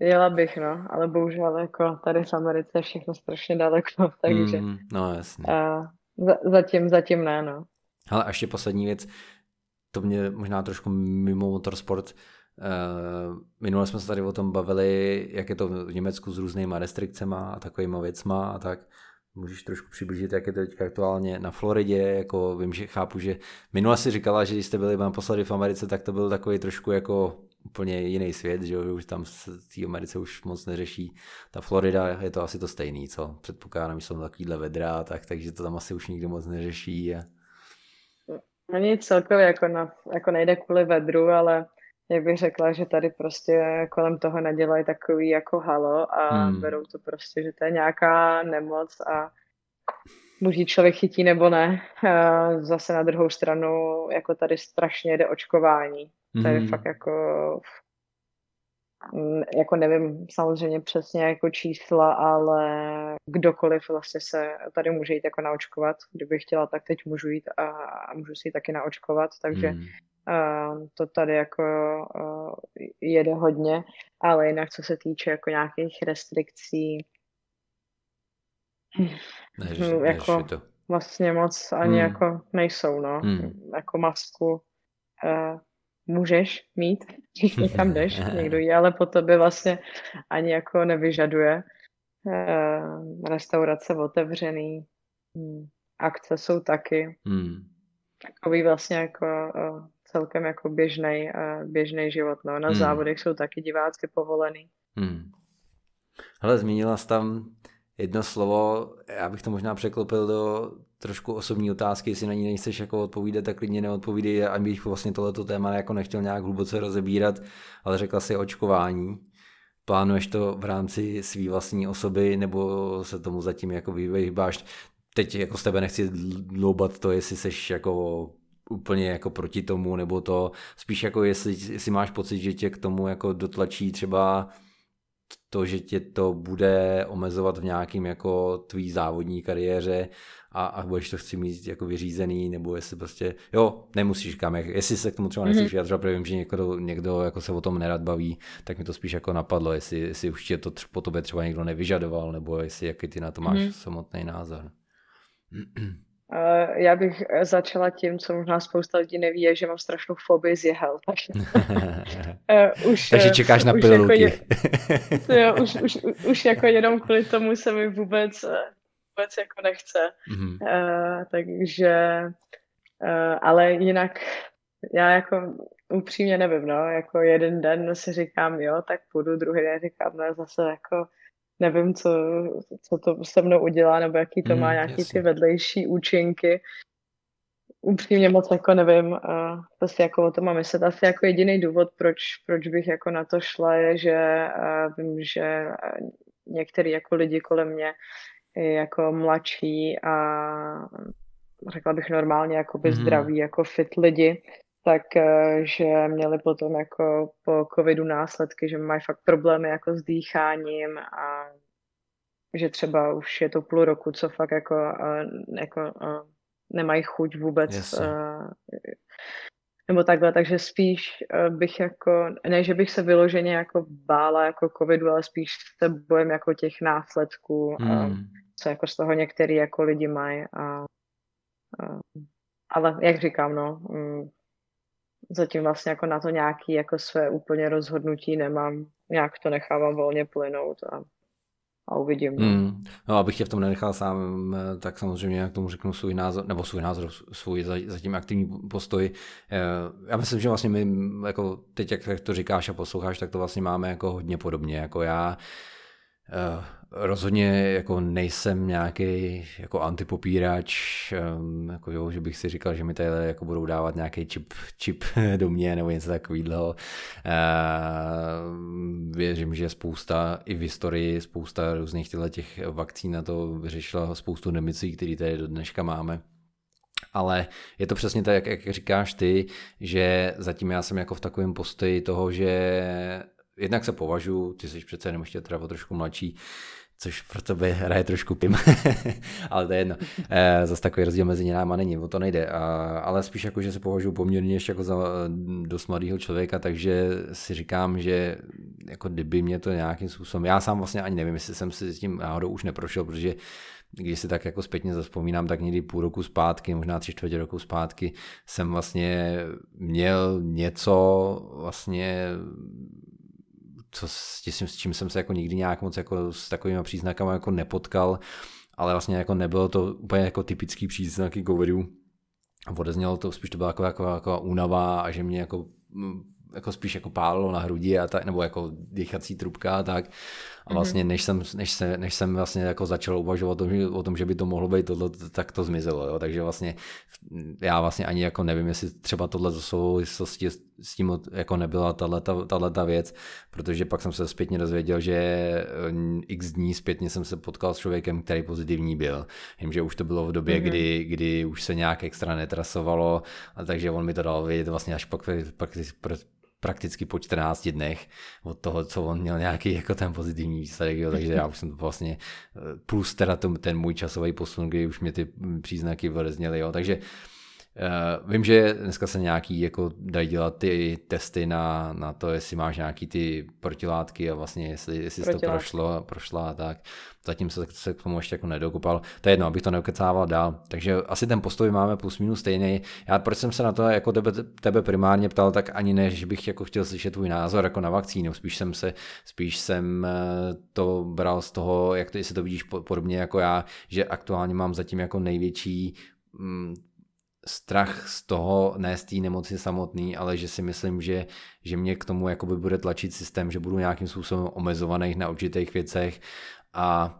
Speaker 2: Jela bych, no, ale bohužel jako tady v Americe je všechno strašně daleko, [LAUGHS] takže...
Speaker 1: Mm, no, jasně.
Speaker 2: A, za, zatím, zatím ne, no.
Speaker 1: Ale ještě poslední věc, to mě možná trošku mimo motorsport, Uh, minule jsme se tady o tom bavili, jak je to v Německu s různýma restrikcemi a takovýma věcma a tak. Můžeš trošku přiblížit, jak je to teď aktuálně na Floridě, jako vím, že chápu, že minule si říkala, že když jste byli naposledy v Americe, tak to byl takový trošku jako úplně jiný svět, že už tam v té Americe už moc neřeší. Ta Florida je to asi to stejný, co předpokládám, že jsou takovýhle vedra, tak, takže to tam asi už nikdo moc neřeší. A...
Speaker 2: Ani celkově jako, na, jako nejde kvůli vedru, ale jak bych řekla, že tady prostě kolem toho nedělají takový jako halo a hmm. berou to prostě, že to je nějaká nemoc a buď člověk chytí nebo ne. Zase na druhou stranu, jako tady strašně jde očkování. Hmm. Tady fakt jako jako nevím samozřejmě přesně jako čísla, ale kdokoliv vlastně se tady může jít jako naočkovat. Kdybych chtěla, tak teď můžu jít a, a můžu si ji taky naočkovat, takže hmm to tady jako jede hodně, ale jinak co se týče jako nějakých restrikcí,
Speaker 1: než, hm,
Speaker 2: jako
Speaker 1: než to.
Speaker 2: vlastně moc ani hmm. jako nejsou, no. Hmm. Jako masku uh, můžeš mít, když někam jdeš, [LAUGHS] někdo jí, ale po tobě vlastně ani jako nevyžaduje. Uh, restaurace otevřený, hmm. akce jsou taky. Hmm. Takový vlastně jako uh, celkem jako běžný běžný život. No. Na hmm. závodech jsou taky divácky povolený.
Speaker 1: Hmm. Hele, zmínila jsi tam jedno slovo, já bych to možná překlopil do trošku osobní otázky, jestli na ní nejseš jako odpovídat, tak klidně neodpovídej, abych vlastně tohleto téma jako nechtěl nějak hluboce rozebírat, ale řekla si očkování. Plánuješ to v rámci své vlastní osoby, nebo se tomu zatím jako vyhýbáš? Teď jako z tebe nechci dloubat to, jestli seš jako úplně jako proti tomu, nebo to spíš jako jestli, jestli máš pocit, že tě k tomu jako dotlačí třeba to, že tě to bude omezovat v nějakým jako tvý závodní kariéře a, a budeš to chci mít jako vyřízený, nebo jestli prostě, jo, nemusíš kam, jestli se k tomu třeba nechceš mm-hmm. vyjadřovat, protože vím, že někdo, někdo jako se o tom nerad baví, tak mi to spíš jako napadlo, jestli, jestli už tě to po tobě třeba někdo nevyžadoval, nebo jestli jaký ty na to máš mm-hmm. samotný názor.
Speaker 2: Uh, [CLEARS THROAT] já bych začala tím, co možná spousta lidí neví, je, že mám strašnou fobii z jehel. Takže,
Speaker 1: uh, [LAUGHS] už, takže čekáš na pilulky. Jako
Speaker 2: je, [LAUGHS] jo, už, už, už jako jenom kvůli tomu se mi vůbec, vůbec jako nechce. Mm-hmm. Uh, takže, uh, ale jinak já jako upřímně nevím, no, jako jeden den si říkám, jo, tak půjdu, druhý den říkám, no, zase jako nevím, co, co to se mnou udělá, nebo jaký to mm, má nějaký jasně. ty vedlejší účinky. Upřímně moc jako nevím, uh, to si jako o tom mám myslet. Asi jako jediný důvod, proč, proč bych jako na to šla, je, že uh, vím, že některý jako lidi kolem mě jako mladší a řekla bych normálně jako by mm. zdraví, jako fit lidi, tak eh, že měli potom jako po covidu následky, že mají fakt problémy jako s dýcháním a že třeba už je to půl roku, co fakt jako, eh, jako eh, nemají chuť vůbec yes. Nebo takhle, takže spíš bych jako, ne, že bych se vyloženě jako bála jako covidu, ale spíš se bojím jako těch následků, hmm. co jako z toho některý jako lidi mají a, a ale jak říkám, no, mm, zatím vlastně jako na to nějaký jako své úplně rozhodnutí nemám. Nějak to nechávám volně plynout a, a uvidím. Hmm.
Speaker 1: no, abych tě v tom nenechal sám, tak samozřejmě k tomu řeknu svůj názor, nebo svůj názor, svůj zatím aktivní postoj. Eh, já myslím, že vlastně my, jako teď, jak to říkáš a posloucháš, tak to vlastně máme jako hodně podobně. Jako já Eh, rozhodně jako nejsem nějaký jako antipopírač, jako jo, že bych si říkal, že mi tady jako budou dávat nějaký čip, čip [LAUGHS] do mě nebo něco takového. Eh, věřím, že spousta i v historii, spousta různých těch vakcín na to vyřešila spoustu nemocí, které tady do dneška máme. Ale je to přesně tak, jak, říkáš ty, že zatím já jsem jako v takovém postoji toho, že jednak se považuji, ty jsi přece jenom ještě teda trošku mladší, což pro tebe hraje trošku pim, [LAUGHS] ale to je jedno. E, zase takový rozdíl mezi náma není, o to nejde. Ale spíš jako, že se považuji poměrně ještě jako za dost mladého člověka, takže si říkám, že jako kdyby mě to nějakým způsobem, já sám vlastně ani nevím, jestli jsem si s tím náhodou už neprošel, protože když si tak jako zpětně zaspomínám, tak někdy půl roku zpátky, možná tři čtvrtě roku zpátky, jsem vlastně měl něco vlastně co s, tím, s čím jsem se jako nikdy nějak moc jako s takovými příznakami jako nepotkal, ale vlastně jako nebylo to úplně jako typický příznaky covidu. Odeznělo to, spíš to byla jako, jako, jako únava a že mě jako jako spíš jako pálilo na hrudi a tak, nebo jako dýchací trubka a tak. A vlastně než jsem, než se, než jsem vlastně jako začal uvažovat o tom, že, o tom, že by to mohlo být tohle, tak to zmizelo. Jo? Takže vlastně já vlastně ani jako nevím, jestli třeba tohle souvislosti s tím jako nebyla tahle ta věc, protože pak jsem se zpětně dozvěděl, že eh, x dní zpětně jsem se potkal s člověkem, který pozitivní byl. Vím, že už to bylo v době, mm-hmm. kdy, kdy už se nějak extra netrasovalo, a takže on mi to dal vědět vlastně až pak, pak, pak prakticky po 14 dnech od toho, co on měl nějaký jako ten pozitivní výsledek, jo, takže já už jsem to vlastně, eh, plus teda ten můj časový posun, kdy už mě ty příznaky vylezněly, jo, takže Uh, vím, že dneska se nějaký jako dají dělat ty testy na, na to, jestli máš nějaký ty protilátky a vlastně jestli, jestli to prošlo, prošla a tak. Zatím se, se k tomu ještě jako nedokupal. To je jedno, abych to neukecával dál. Takže asi ten postoj máme plus minus stejný. Já proč jsem se na to jako tebe, tebe primárně ptal, tak ani ne, že bych jako chtěl slyšet tvůj názor jako na vakcínu. Spíš jsem se, spíš jsem eh, to bral z toho, jak to, jestli to vidíš podobně jako já, že aktuálně mám zatím jako největší mm, strach z toho, ne z té nemoci samotný, ale že si myslím, že, že mě k tomu jakoby bude tlačit systém, že budu nějakým způsobem omezovaný na určitých věcech a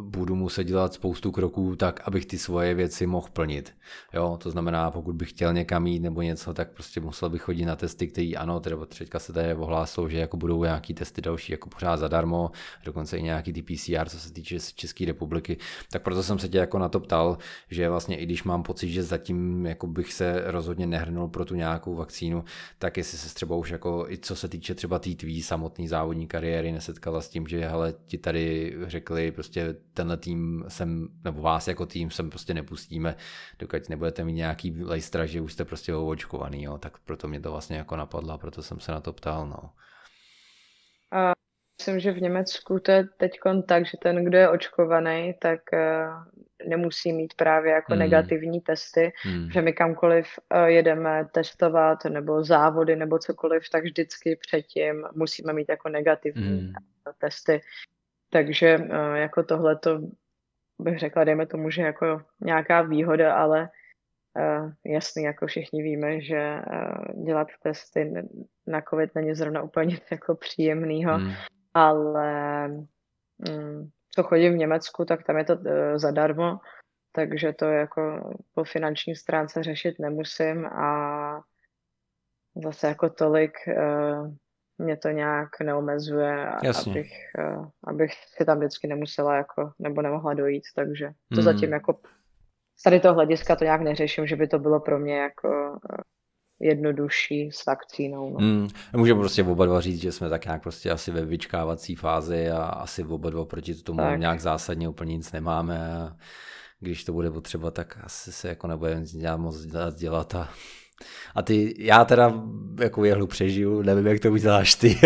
Speaker 1: budu muset dělat spoustu kroků tak, abych ty svoje věci mohl plnit. Jo, to znamená, pokud bych chtěl někam jít nebo něco, tak prostě musel bych chodit na testy, které ano, třeba teďka se tady ohlásilo, že jako budou nějaký testy další jako pořád zadarmo, dokonce i nějaký ty PCR, co se týče České republiky. Tak proto jsem se tě jako na to ptal, že vlastně i když mám pocit, že zatím jako bych se rozhodně nehrnul pro tu nějakou vakcínu, tak jestli se třeba už jako i co se týče třeba té tvý samotný závodní kariéry nesetkala s tím, že hele, ti tady řekli prostě tenhle tým sem, nebo vás jako tým sem prostě nepustíme, dokud nebudete mít nějaký lejstra, že už jste prostě očkovaný, jo, tak proto mě to vlastně jako napadlo, proto jsem se na to ptal, no.
Speaker 2: A myslím, že v Německu to je teď tak, že ten, kdo je očkovaný, tak uh, nemusí mít právě jako hmm. negativní testy, hmm. že my kamkoliv uh, jedeme testovat nebo závody nebo cokoliv, tak vždycky předtím musíme mít jako negativní hmm. testy. Takže uh, jako tohle to bych řekla, dejme tomu, že jako nějaká výhoda, ale uh, jasný, jako všichni víme, že uh, dělat testy na COVID není zrovna úplně [LAUGHS] jako příjemného, hmm. ale um, co chodím v Německu, tak tam je to zadarmo, takže to jako po finanční stránce řešit nemusím a zase jako tolik uh, mě to nějak neomezuje, Jasně. abych, uh, abych si tam vždycky nemusela jako, nebo nemohla dojít, takže to hmm. zatím jako z tady toho hlediska to nějak neřeším, že by to bylo pro mě jako uh, jednodušší s vakcínou. No.
Speaker 1: Hmm. Můžeme prostě oba dva říct, že jsme tak nějak prostě asi ve vyčkávací fázi a asi oba dva proti tomu tak. nějak zásadně úplně nic nemáme a když to bude potřeba, tak asi se jako nebudeme dělat moc dělat a a ty, já teda jako jehlu přežiju, nevím, jak to uděláš ty, [LAUGHS]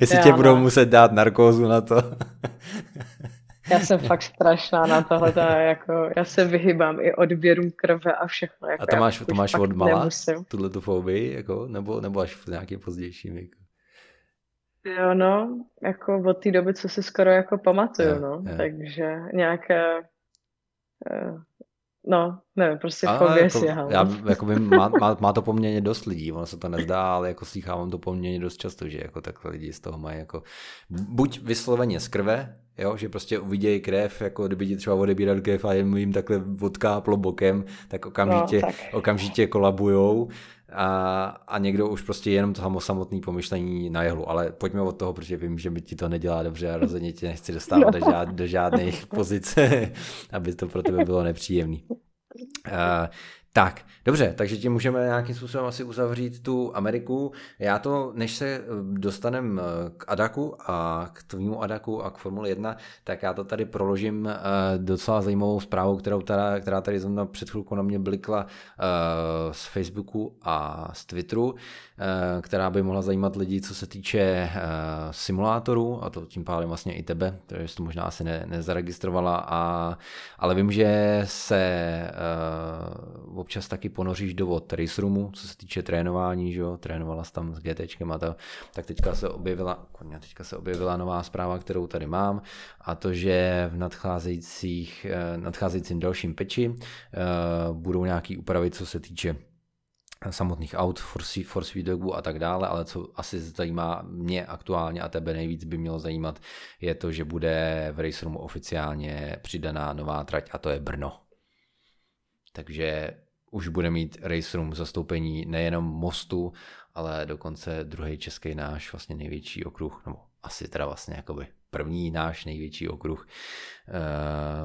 Speaker 1: jestli já, tě budou no. muset dát narkózu na to. [LAUGHS]
Speaker 2: já jsem fakt strašná na tohle, jako, já se vyhybám i odběrům krve a všechno. Jako,
Speaker 1: a to máš, to máš od mala, tuhle tu fobii, jako, nebo, nebo až v nějakým pozdějším věku?
Speaker 2: Jo, no, jako od té doby, co si skoro jako pamatuju, je, no, je. takže nějaké, uh, no, nevím, prostě v hlavě jako,
Speaker 1: já, jako by, má, má, má, to poměrně dost lidí, ono se to nezdá, ale jako slychávám to poměrně dost často, že jako takhle lidi z toho mají jako, buď vysloveně z krve, jo, že prostě uvidějí krev, jako kdyby ti třeba odebírat krev a jim takhle odkáplo bokem, tak okamžitě, no, tak. okamžitě kolabujou a, a někdo už prostě jenom to samotné pomyšlení na jehlu, ale pojďme od toho, protože vím, že mi ti to nedělá dobře a rozhodně tě nechci dostávat do, [LAUGHS] žád, do žádných pozic, [LAUGHS] aby to pro tebe bylo nepříjemné. Uh, tak, dobře, takže tím můžeme nějakým způsobem asi uzavřít tu Ameriku. Já to, než se eh, dostaneme eh, k Adaku a k tvýmu Adaku a k Formule 1, tak já to tady proložím eh, docela zajímavou zprávou, kterou teda, která tady zrovna před chvilkou na mě blikla z Facebooku a z Twitteru, která by mohla zajímat lidi, co se týče simulátorů, a to tím pádem vlastně i tebe, protože jsi to možná asi ne, nezaregistrovala, a, ale vím, že se občas taky ponoříš do vod race roomu, co se týče trénování, že jo, trénovala jsi tam s GTčkem a to, tak teďka se objevila, teďka se objevila nová zpráva, kterou tady mám a to, že v nadcházejících, eh, nadcházejícím dalším peči eh, budou nějaký úpravy, co se týče samotných aut, force, force a tak dále, ale co asi zajímá mě aktuálně a tebe nejvíc by mělo zajímat, je to, že bude v Race Roomu oficiálně přidaná nová trať a to je Brno. Takže už bude mít Race Room zastoupení nejenom mostu, ale dokonce druhý český náš vlastně největší okruh, nebo asi teda vlastně jakoby první náš největší okruh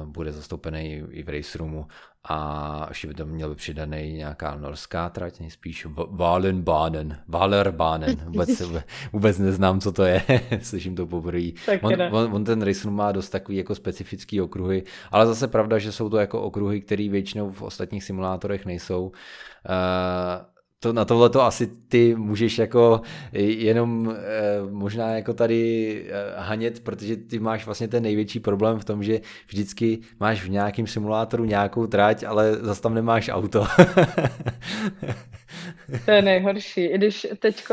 Speaker 1: uh, bude zastoupený i v race roomu a ještě by tam měl přidaný nějaká norská trať, nejspíš Valenbanen, Valerbanen, [LAUGHS] vůbec, vůbec neznám, co to je, [LAUGHS] slyším to poprvé. On, on, on, ten room má dost takový jako specifický okruhy, ale zase pravda, že jsou to jako okruhy, které většinou v ostatních simulátorech nejsou. Uh, to, na tohle to asi ty můžeš jako jenom eh, možná jako tady eh, hanět, protože ty máš vlastně ten největší problém v tom, že vždycky máš v nějakém simulátoru nějakou trať, ale zase tam nemáš auto. [LAUGHS]
Speaker 2: to je nejhorší. I když teď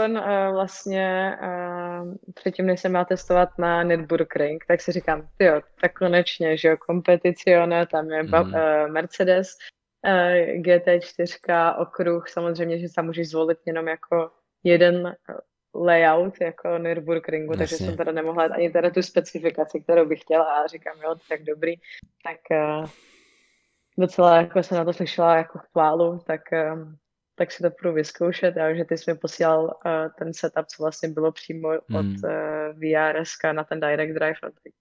Speaker 2: vlastně předtím, než se má testovat na Nürburgring, tak si říkám, jo, tak konečně, že jo, kompeticione, tam je mm. Mercedes, Eh, GT4 okruh, samozřejmě, že tam můžeš zvolit jenom jako jeden layout jako Nürburgringu, Jasně. takže jsem teda nemohla ani teda tu specifikaci, kterou bych chtěla a říkám, jo, tak dobrý, tak uh, docela jako jsem na to slyšela jako chválu, tak, uh, tak si to půjdu vyzkoušet, a že ty jsi mi posílal uh, ten setup, co vlastně bylo přímo hmm. od uh, VRS na ten direct drive, no, tak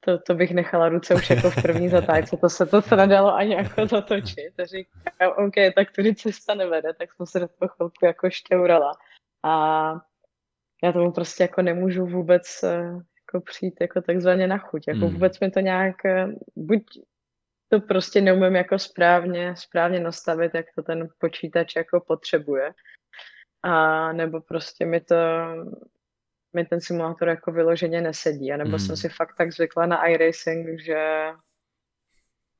Speaker 2: to, to bych nechala ruce už jako v první [LAUGHS] zatáčce, to se to se nedalo ani jako [LAUGHS] zatočit. To říkám, OK, tak tudy cesta nevede, tak jsem se do toho chvilku jako šťourala. A já tomu prostě jako nemůžu vůbec eh, jako přijít jako takzvaně na chuť. Jako hmm. vůbec mi to nějak, eh, buď to prostě neumím jako správně, správně nastavit, jak to ten počítač jako potřebuje. A nebo prostě mi to mi ten simulátor jako vyloženě nesedí. A nebo mm. jsem si fakt tak zvykla na iRacing, že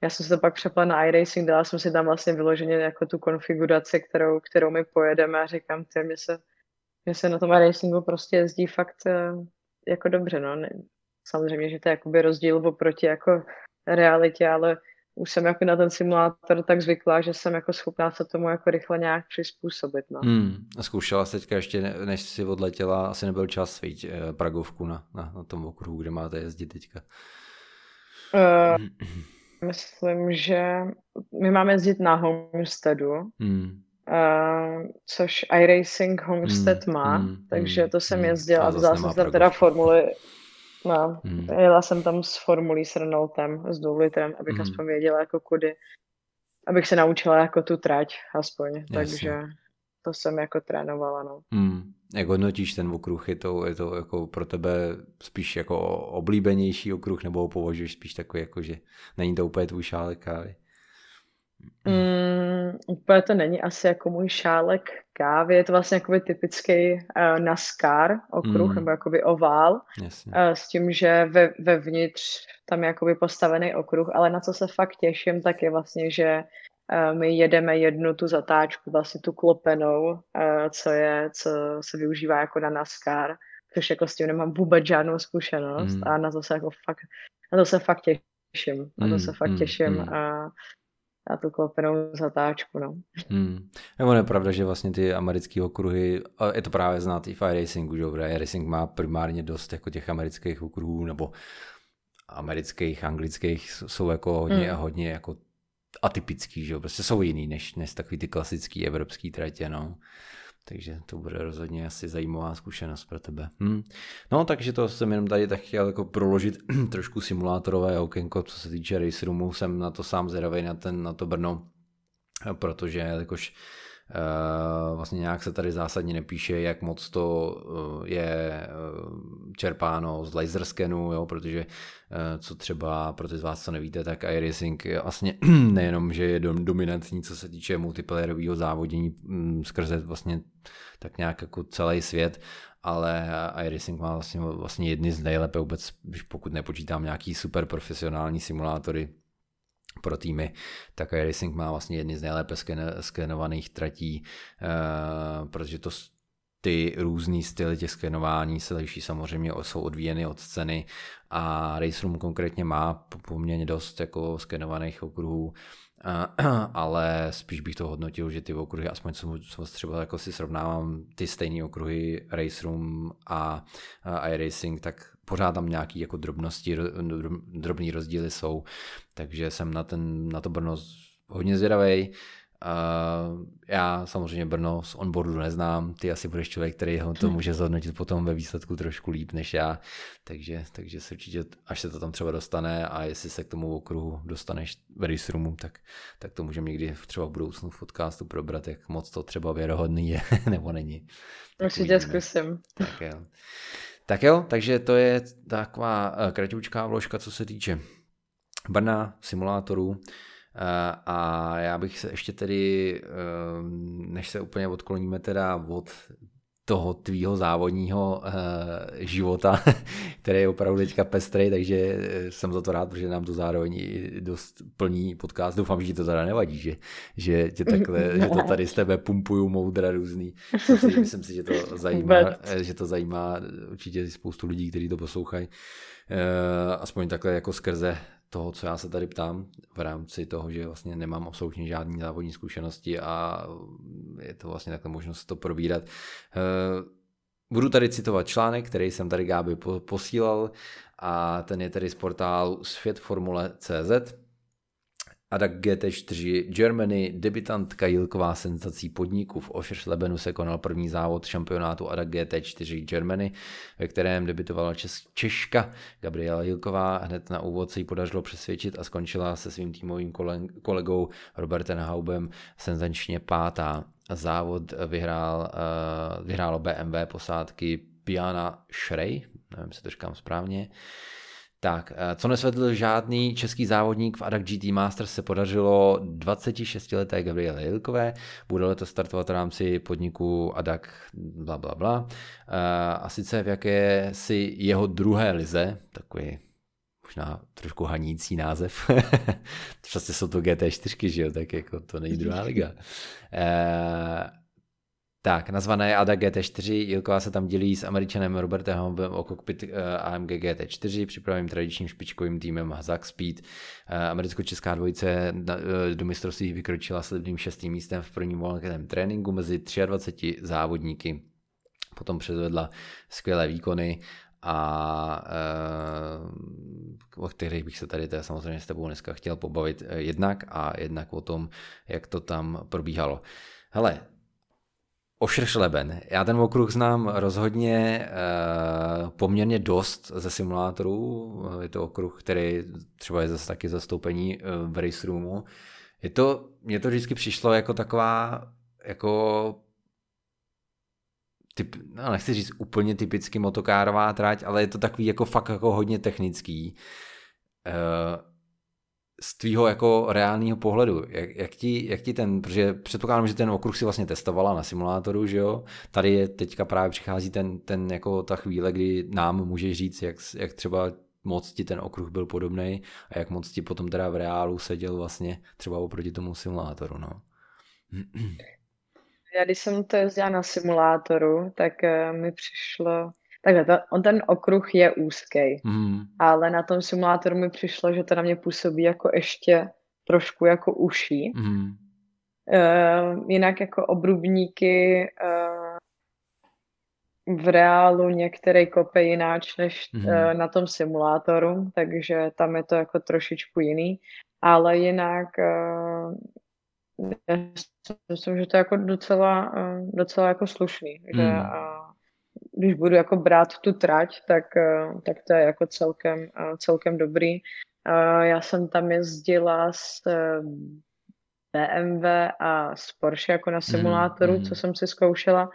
Speaker 2: já jsem se to pak přepla na iRacing, dala jsem si tam vlastně vyloženě jako tu konfiguraci, kterou, kterou my pojedeme a říkám, ty, mě se, mě se na tom iRacingu prostě jezdí fakt eh, jako dobře, no. Samozřejmě, že to je jakoby rozdíl oproti jako realitě, ale už jsem jako na ten simulátor tak zvyklá, že jsem jako schopná se tomu jako rychle nějak přizpůsobit. No.
Speaker 1: Hmm. A zkoušela jsi teďka ještě, než jsi odletěla, asi nebyl čas svít eh, Pragovku na, na, na tom okruhu, kde máte jezdit teďka?
Speaker 2: Uh, myslím, že my máme jezdit na Homesteadu, hmm. Uh, což iRacing Homestead hmm, má, hmm, takže to jsem hmm. jezdila a vzala jsem tam teda formuly No, hmm. jela jsem tam s formulí s Renaultem, s litrem, abych hmm. aspoň věděla jako kudy, abych se naučila jako tu trať aspoň, Jasně. takže to jsem jako trénovala, no.
Speaker 1: Hmm. Jak hodnotíš ten okruh? Je to, je to jako pro tebe spíš jako oblíbenější okruh, nebo ho považuješ spíš takový, jako že není to úplně tvůj šálek kávy?
Speaker 2: Mm, úplně to není asi jako můj šálek kávy, je to vlastně jakoby typický uh, NASCAR okruh, mm. nebo jakoby ovál, uh, s tím, že ve, vevnitř tam je jakoby postavený okruh, ale na co se fakt těším, tak je vlastně, že uh, my jedeme jednu tu zatáčku, vlastně tu klopenou, uh, co je, co se využívá jako na NASCAR, což jako s tím nemám vůbec žádnou zkušenost mm. a na to se jako fakt, na to se fakt těším, na to se fakt těším mm. a na tu klopenou zatáčku, no.
Speaker 1: Hmm. Nebo je pravda, že vlastně ty americké okruhy, a je to právě znát i v iRacingu, že dobré, iRacing má primárně dost jako těch amerických okruhů, nebo amerických, anglických jsou jako hodně, hmm. hodně jako atypický, že jo, prostě jsou jiný než, než takový ty klasický evropský tratě, no. Takže to bude rozhodně asi zajímavá zkušenost pro tebe. Hm. No, takže to jsem jenom tady tak chtěl jako proložit [CLEARS THROAT] trošku simulátorové okénko, co se týče race roomu, jsem na to sám zvědavý na, ten, na to Brno, protože jakož vlastně nějak se tady zásadně nepíše, jak moc to uh, je uh, čerpáno z laser scanu, jo, protože co třeba pro ty z vás, co nevíte, tak iRacing je vlastně [CLEARS THROAT] nejenom, že je dominantní, co se týče multiplayerového závodění um, skrze vlastně tak nějak jako celý svět, ale iRacing má vlastně, vlastně jedny z nejlépe vůbec, když pokud nepočítám nějaký super profesionální simulátory, pro týmy, tak iRacing má vlastně jedny z nejlépe skenovaných tratí, uh, protože to ty různý styly těch skenování se liší samozřejmě, jsou odvíjeny od scény a Race Room konkrétně má poměrně dost jako skenovaných okruhů, [CLEARS THROAT] ale spíš bych to hodnotil, že ty okruhy, aspoň co, co třeba jako si srovnávám ty stejné okruhy Race Room a, a iRacing, tak pořád tam nějaký jako drobnosti, drobný rozdíly jsou, takže jsem na, ten, na to Brno hodně zvědavý. Uh, já samozřejmě Brno z onboardu neznám, ty asi budeš člověk, který ho to [LAUGHS] může zhodnotit potom ve výsledku trošku líp než já, takže, takže se určitě, až se to tam třeba dostane a jestli se k tomu okruhu dostaneš v race roomu, tak, tak to můžeme někdy třeba v budoucnu v podcastu probrat, jak moc to třeba věrohodný je, [LAUGHS] nebo není.
Speaker 2: Určitě zkusím.
Speaker 1: Tak jo. Tak jo, takže to je taková eh, kratoučká vložka, co se týče Brna, simulátorů. Eh, a já bych se ještě tedy, eh, než se úplně odkloníme teda od toho tvýho závodního uh, života, [LAUGHS] který je opravdu teďka pestrý, takže eh, jsem za to rád, protože nám to zároveň i dost plní podcast. Doufám, že ti to teda nevadí, že, že, tě takhle, [LAUGHS] že to tady z tebe pumpuju moudra různý. Myslím si, myslím si, že to [LAUGHS] zajímá, eh, že to zajímá určitě spoustu lidí, kteří to poslouchají. Uh, aspoň takhle jako skrze toho, co já se tady ptám, v rámci toho, že vlastně nemám absolutně žádný závodní zkušenosti a je to vlastně takhle možnost to probírat. Eh, budu tady citovat článek, který jsem tady Gáby posílal a ten je tedy z portálu světformule.cz Adak GT4 Germany, debitantka Jilková senzací podniku v Oscherslebenu se konal první závod šampionátu Adak GT4 Germany, ve kterém debitovala Čes- Češka Gabriela Jilková. Hned na úvod se jí podařilo přesvědčit a skončila se svým týmovým kolegou Robertem Haubem senzačně pátá. Závod vyhrál, uh, vyhrálo BMW posádky Piana Schrej, nevím, jestli to říkám správně, tak, eh, co nesvedl žádný český závodník v ADAC GT Masters se podařilo 26-leté Gabriele Jilkové, bude letos startovat v rámci podniku ADAC bla bla bla. Eh, a sice v jaké si jeho druhé lize, takový možná trošku hanící název. [LAUGHS] Prostě jsou to GT4, že jo, tak jako to není druhá liga. Eh, tak, nazvané ADA GT4, Jilková se tam dělí s američanem Robertem Hombem o kokpit eh, AMG GT4, připraveným tradičním špičkovým týmem Hazak Speed. Eh, americko-česká dvojice eh, do mistrovství vykročila slibným šestým místem v prvním volném tréninku mezi 23 závodníky. Potom předvedla skvělé výkony a o kterých bych se tady teda samozřejmě s tebou dneska chtěl pobavit jednak a jednak o tom, jak to tam probíhalo. Hele, Ošršleben. Já ten okruh znám rozhodně uh, poměrně dost ze simulátorů. Je to okruh, který třeba je zase taky zastoupení uh, v race roomu. Je to, mně to vždycky přišlo jako taková, jako typ, no nechci říct úplně typicky motokárová trať, ale je to takový jako fakt jako hodně technický. Uh, z tvýho jako reálného pohledu, jak, jak, ti, jak ti ten, protože předpokládám, že ten okruh si vlastně testovala na simulátoru, že jo, tady je teďka právě přichází ten, ten jako ta chvíle, kdy nám můžeš říct, jak, jak třeba moc ti ten okruh byl podobný a jak moc ti potom teda v reálu seděl vlastně třeba oproti tomu simulátoru, no.
Speaker 2: Já když jsem to jezdila na simulátoru, tak uh, mi přišlo, takhle, to, on ten okruh je úzký, mm. ale na tom simulátoru mi přišlo, že to na mě působí jako ještě trošku jako uší. Mm. Uh, jinak jako obrubníky uh, v reálu některý kope jináč než mm. uh, na tom simulátoru, takže tam je to jako trošičku jiný, ale jinak uh, myslím, že to je jako docela, uh, docela jako slušný, mm. že uh, když budu jako brát tu trať, tak, uh, tak to je jako celkem, uh, celkem dobrý. Uh, já jsem tam jezdila s BMW a s Porsche jako na simulátoru, mm, mm. co jsem si zkoušela.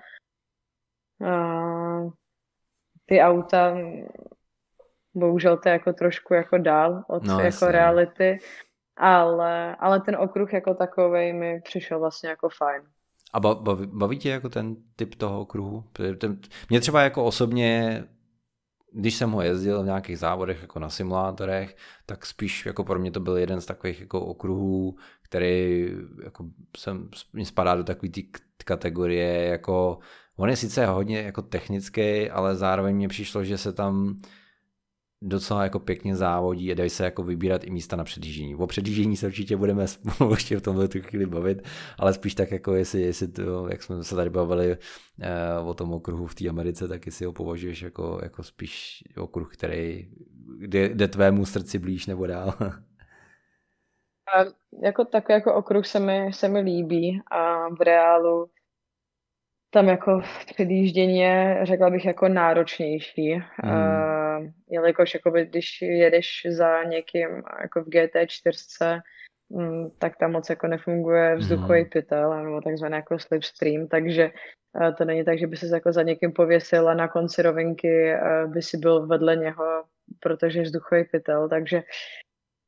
Speaker 2: Ty auta, bohužel to je jako trošku jako dál od no, jako jasně. Reality, ale, ale ten okruh jako takový mi přišel vlastně jako fajn.
Speaker 1: A baví, baví tě jako ten typ toho okruhu? Mě třeba jako osobně když jsem ho jezdil v nějakých závodech jako na simulátorech, tak spíš jako pro mě to byl jeden z takových jako okruhů, který jako jsem, mě spadá do takové té kategorie jako on je sice hodně jako technický, ale zároveň mě přišlo, že se tam docela jako pěkně závodí a dají se jako vybírat i místa na předjíždění. O předjíždění se určitě budeme spolu [LAUGHS] ještě v tomhle tu chvíli bavit, ale spíš tak jako jestli, jestli to, jak jsme se tady bavili eh, o tom okruhu v té Americe, tak jestli ho považuješ jako, jako spíš okruh, který jde, jde tvému srdci blíž nebo dál. [LAUGHS]
Speaker 2: A jako tak jako okruh se mi, se mi líbí a v reálu tam jako v předjíždění je, řekla bych, jako náročnější. Hmm. Uh, jelikož jakoby, když jedeš za někým jako v GT4, um, tak tam moc jako nefunguje vzduchový hmm. pytel, nebo takzvaný jako slipstream, takže uh, to není tak, že by se jako za někým pověsil a na konci rovinky uh, by si byl vedle něho, protože vzduchový pytel, takže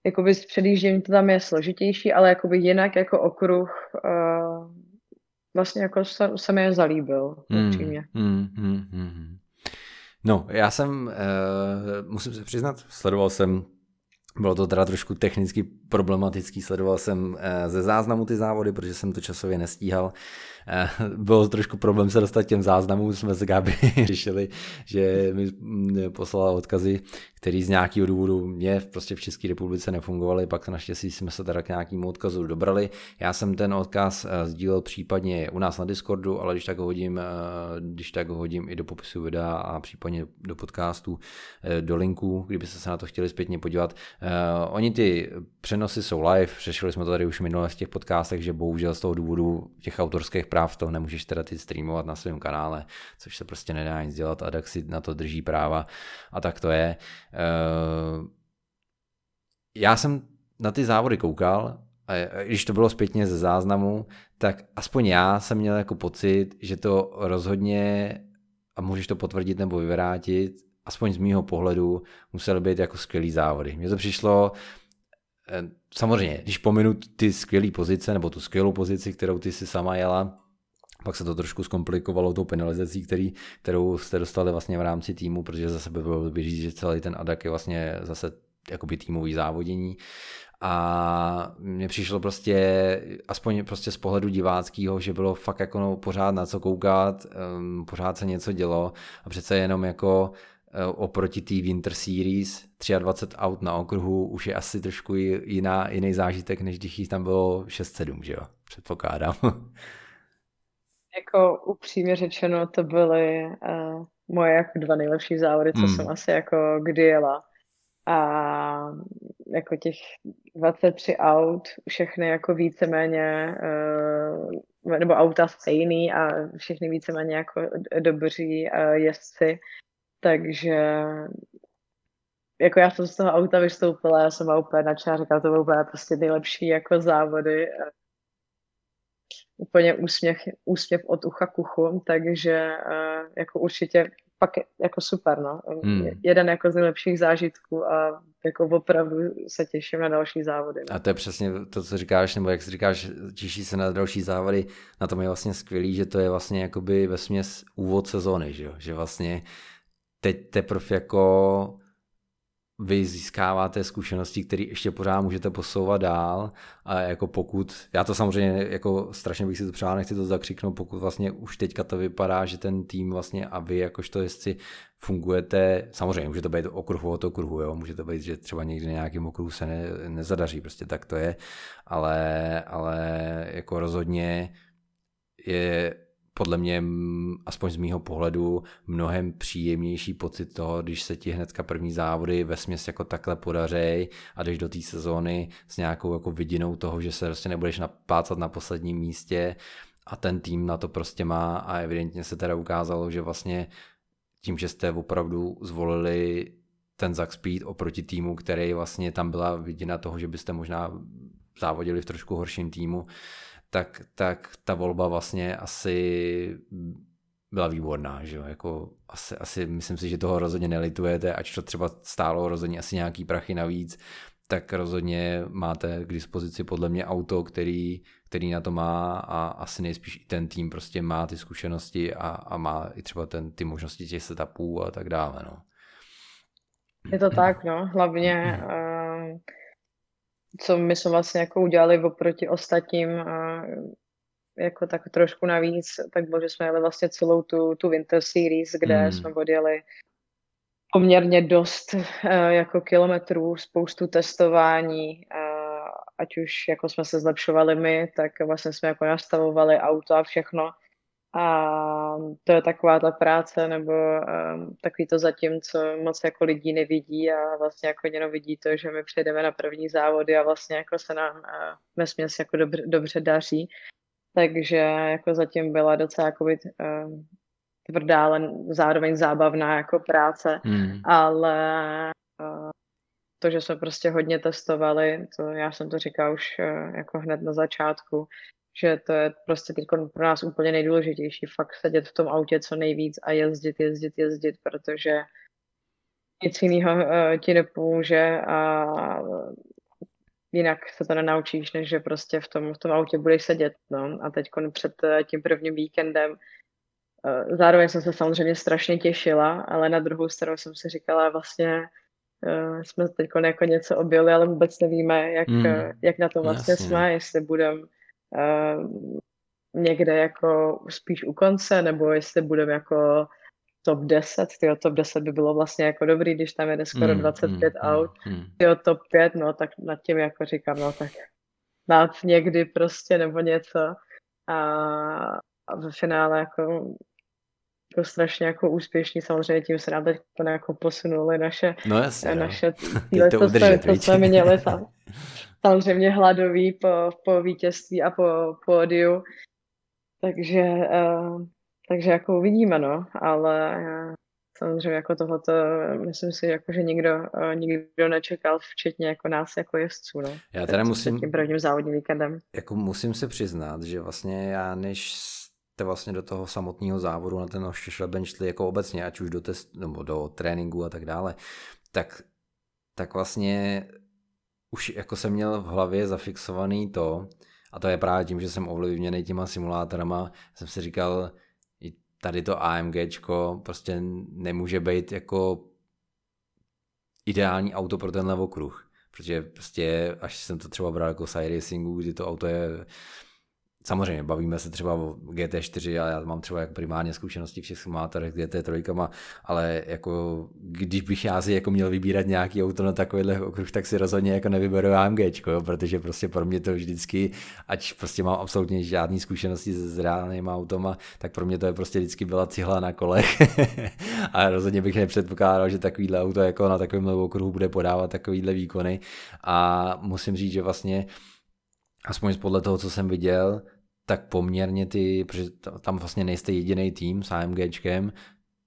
Speaker 2: jakoby s předjížděním to tam je složitější, ale jakoby jinak jako okruh uh, vlastně jako se, se mi je zalíbil, upřímně. Hmm, hmm, hmm,
Speaker 1: hmm. No, já jsem, uh, musím se přiznat, sledoval jsem bylo to teda trošku technicky problematický, sledoval jsem eh, ze záznamu ty závody, protože jsem to časově nestíhal. Eh, bylo trošku problém se dostat těm záznamům, jsme s Gabi [LAUGHS] řešili, že mi mm, poslala odkazy, který z nějakého důvodu mě prostě v České republice nefungovaly, pak naštěstí jsme se teda k nějakému odkazu dobrali. Já jsem ten odkaz eh, sdílel případně u nás na Discordu, ale když tak ho hodím, když tak ho hodím i do popisu videa a případně do podcastu, do linku, kdybyste se na to chtěli zpětně podívat. Oni ty přenosy jsou live, řešili jsme to tady už minule v těch podcastech, že bohužel z toho důvodu těch autorských práv to nemůžeš teda ty streamovat na svém kanále, což se prostě nedá nic dělat a tak si na to drží práva a tak to je. Uh, já jsem na ty závody koukal, a když to bylo zpětně ze záznamu, tak aspoň já jsem měl jako pocit, že to rozhodně, a můžeš to potvrdit nebo vyvrátit, aspoň z mýho pohledu, musely být jako skvělý závody. Mně to přišlo, eh, samozřejmě, když pominu ty skvělé pozice, nebo tu skvělou pozici, kterou ty si sama jela, pak se to trošku zkomplikovalo tou penalizací, který, kterou jste dostali vlastně v rámci týmu, protože zase by bylo by říct, že celý ten ADAK je vlastně zase jakoby týmový závodění. A mně přišlo prostě, aspoň prostě z pohledu diváckého, že bylo fakt jako no, pořád na co koukat, um, pořád se něco dělo a přece jenom jako Eh, oproti té Winter Series 23 aut na okruhu už je asi trošku jiná, jiný zážitek, než když jich tam bylo 6-7, že jo? Předpokládám. [LAUGHS]
Speaker 2: Jako upřímně řečeno, to byly uh, moje jako dva nejlepší závody, co mm. jsem asi jako kdy jela. A jako těch 23 aut, všechny jako víceméně, uh, nebo auta stejný a všechny víceméně jako dobří uh, jezdci takže jako já jsem z toho auta vystoupila, já jsem úplně načala, říkala, to bylo úplně prostě nejlepší jako závody. Úplně úsměv, úsměv od ucha k uchu, takže eh, jako určitě pak jako super, no. Hmm. Jeden jako z nejlepších zážitků a jako opravdu se těším na další závody.
Speaker 1: No. A to je přesně to, co říkáš, nebo jak si říkáš, těší se na další závody, na tom je vlastně skvělý, že to je vlastně jakoby ve směs úvod sezóny, že, jo? že vlastně teď teprve jako vy získáváte zkušenosti, které ještě pořád můžete posouvat dál a jako pokud, já to samozřejmě jako strašně bych si to přál, nechci to zakřiknout, pokud vlastně už teďka to vypadá, že ten tým vlastně a vy jakožto jestli fungujete, samozřejmě může to být okruhu od okruhu, jo? může to být, že třeba někdy nějakým okruhu se ne, nezadaří, prostě tak to je, ale, ale jako rozhodně je podle mě, aspoň z mýho pohledu, mnohem příjemnější pocit toho, když se ti hnedka první závody ve směs jako takhle podařej a jdeš do té sezóny s nějakou jako vidinou toho, že se prostě nebudeš napácat na posledním místě a ten tým na to prostě má a evidentně se teda ukázalo, že vlastně tím, že jste opravdu zvolili ten Zack Speed oproti týmu, který vlastně tam byla vidina toho, že byste možná závodili v trošku horším týmu, tak, tak ta volba vlastně asi byla výborná, že jo, jako asi, asi myslím si, že toho rozhodně nelitujete, ač to třeba stálo rozhodně asi nějaký prachy navíc, tak rozhodně máte k dispozici podle mě auto, který, který na to má a asi nejspíš i ten tým prostě má ty zkušenosti a, a má i třeba ten, ty možnosti těch setupů a tak dále, no.
Speaker 2: Je to [CLEARS THROAT] tak, no, hlavně uh, [CLEARS THROAT] co my jsme vlastně jako udělali oproti ostatním a jako tak trošku navíc, tak bylo, že jsme jeli vlastně celou tu, tu Winter Series, kde mm. jsme odjeli poměrně dost uh, jako kilometrů, spoustu testování, ať už jako jsme se zlepšovali my, tak vlastně jsme jako nastavovali auto a všechno. A to je taková ta práce, nebo um, takový to zatím, co moc jako lidí nevidí a vlastně jako jenom vidí to, že my přejdeme na první závody a vlastně jako se nám uh, vesměs jako dobře, dobře daří. Takže jako zatím byla docela jako být, uh, tvrdá, ale zároveň zábavná jako práce, hmm. ale uh, to, že jsme prostě hodně testovali, to já jsem to říkal už uh, jako hned na začátku, že to je prostě teď pro nás úplně nejdůležitější, fakt sedět v tom autě co nejvíc a jezdit, jezdit, jezdit, protože nic jiného uh, ti nepomůže a jinak se to nenaučíš, než že prostě v tom, v tom autě budeš sedět. No. A teď před uh, tím prvním víkendem uh, zároveň jsem se samozřejmě strašně těšila, ale na druhou stranu jsem si říkala vlastně uh, jsme teď jako něco objeli, ale vůbec nevíme, jak, mm. jak na to vlastně Jasně. jsme, jestli budeme někde jako spíš u konce, nebo jestli budeme jako top 10, tyjo, top 10 by bylo vlastně jako dobrý, když tam jede skoro mm, 25 mm, aut, mm. tyjo, top 5, no tak nad tím jako říkám, no tak nad někdy prostě nebo něco a, a ve finále jako jako strašně jako úspěšní, samozřejmě tím se nám teď jako posunuli naše,
Speaker 1: no jasně,
Speaker 2: naše [LAUGHS] cíle, to, udržet, co jsme měli tam. [LAUGHS] samozřejmě hladový po, po vítězství a po pódiu. Takže, uh, takže jako uvidíme, no, ale uh, samozřejmě jako tohoto, myslím si, jako, že nikdo, uh, nikdo nečekal, včetně jako nás, jako jezdců, no.
Speaker 1: Já teda musím...
Speaker 2: Tím prvním závodním víkendem.
Speaker 1: Jako musím se přiznat, že vlastně já než jste vlastně do toho samotného závodu na ten oštěšlebench šli jako obecně, ať už do, test, nebo do tréninku a tak dále, tak, tak vlastně už jako jsem měl v hlavě zafixovaný to, a to je právě tím, že jsem ovlivněný těma simulátorama, jsem si říkal, tady to AMGčko prostě nemůže být jako ideální auto pro tenhle okruh. Protože prostě, až jsem to třeba bral jako side racingu, kdy to auto je Samozřejmě, bavíme se třeba o GT4 a já mám třeba jak primárně zkušenosti v těch simulátorech GT3, ale jako když bych já si jako měl vybírat nějaký auto na takovýhle okruh, tak si rozhodně jako nevyberu AMG, protože prostě pro mě to vždycky, ať prostě mám absolutně žádné zkušenosti s reálnými automa, tak pro mě to je prostě vždycky byla cihla na kolech. [LAUGHS] A rozhodně bych nepředpokládal, že takovýhle auto jako na takovém okruhu bude podávat takovýhle výkony. A musím říct, že vlastně aspoň podle toho, co jsem viděl, tak poměrně ty, protože tam vlastně nejste jediný tým s AMGčkem,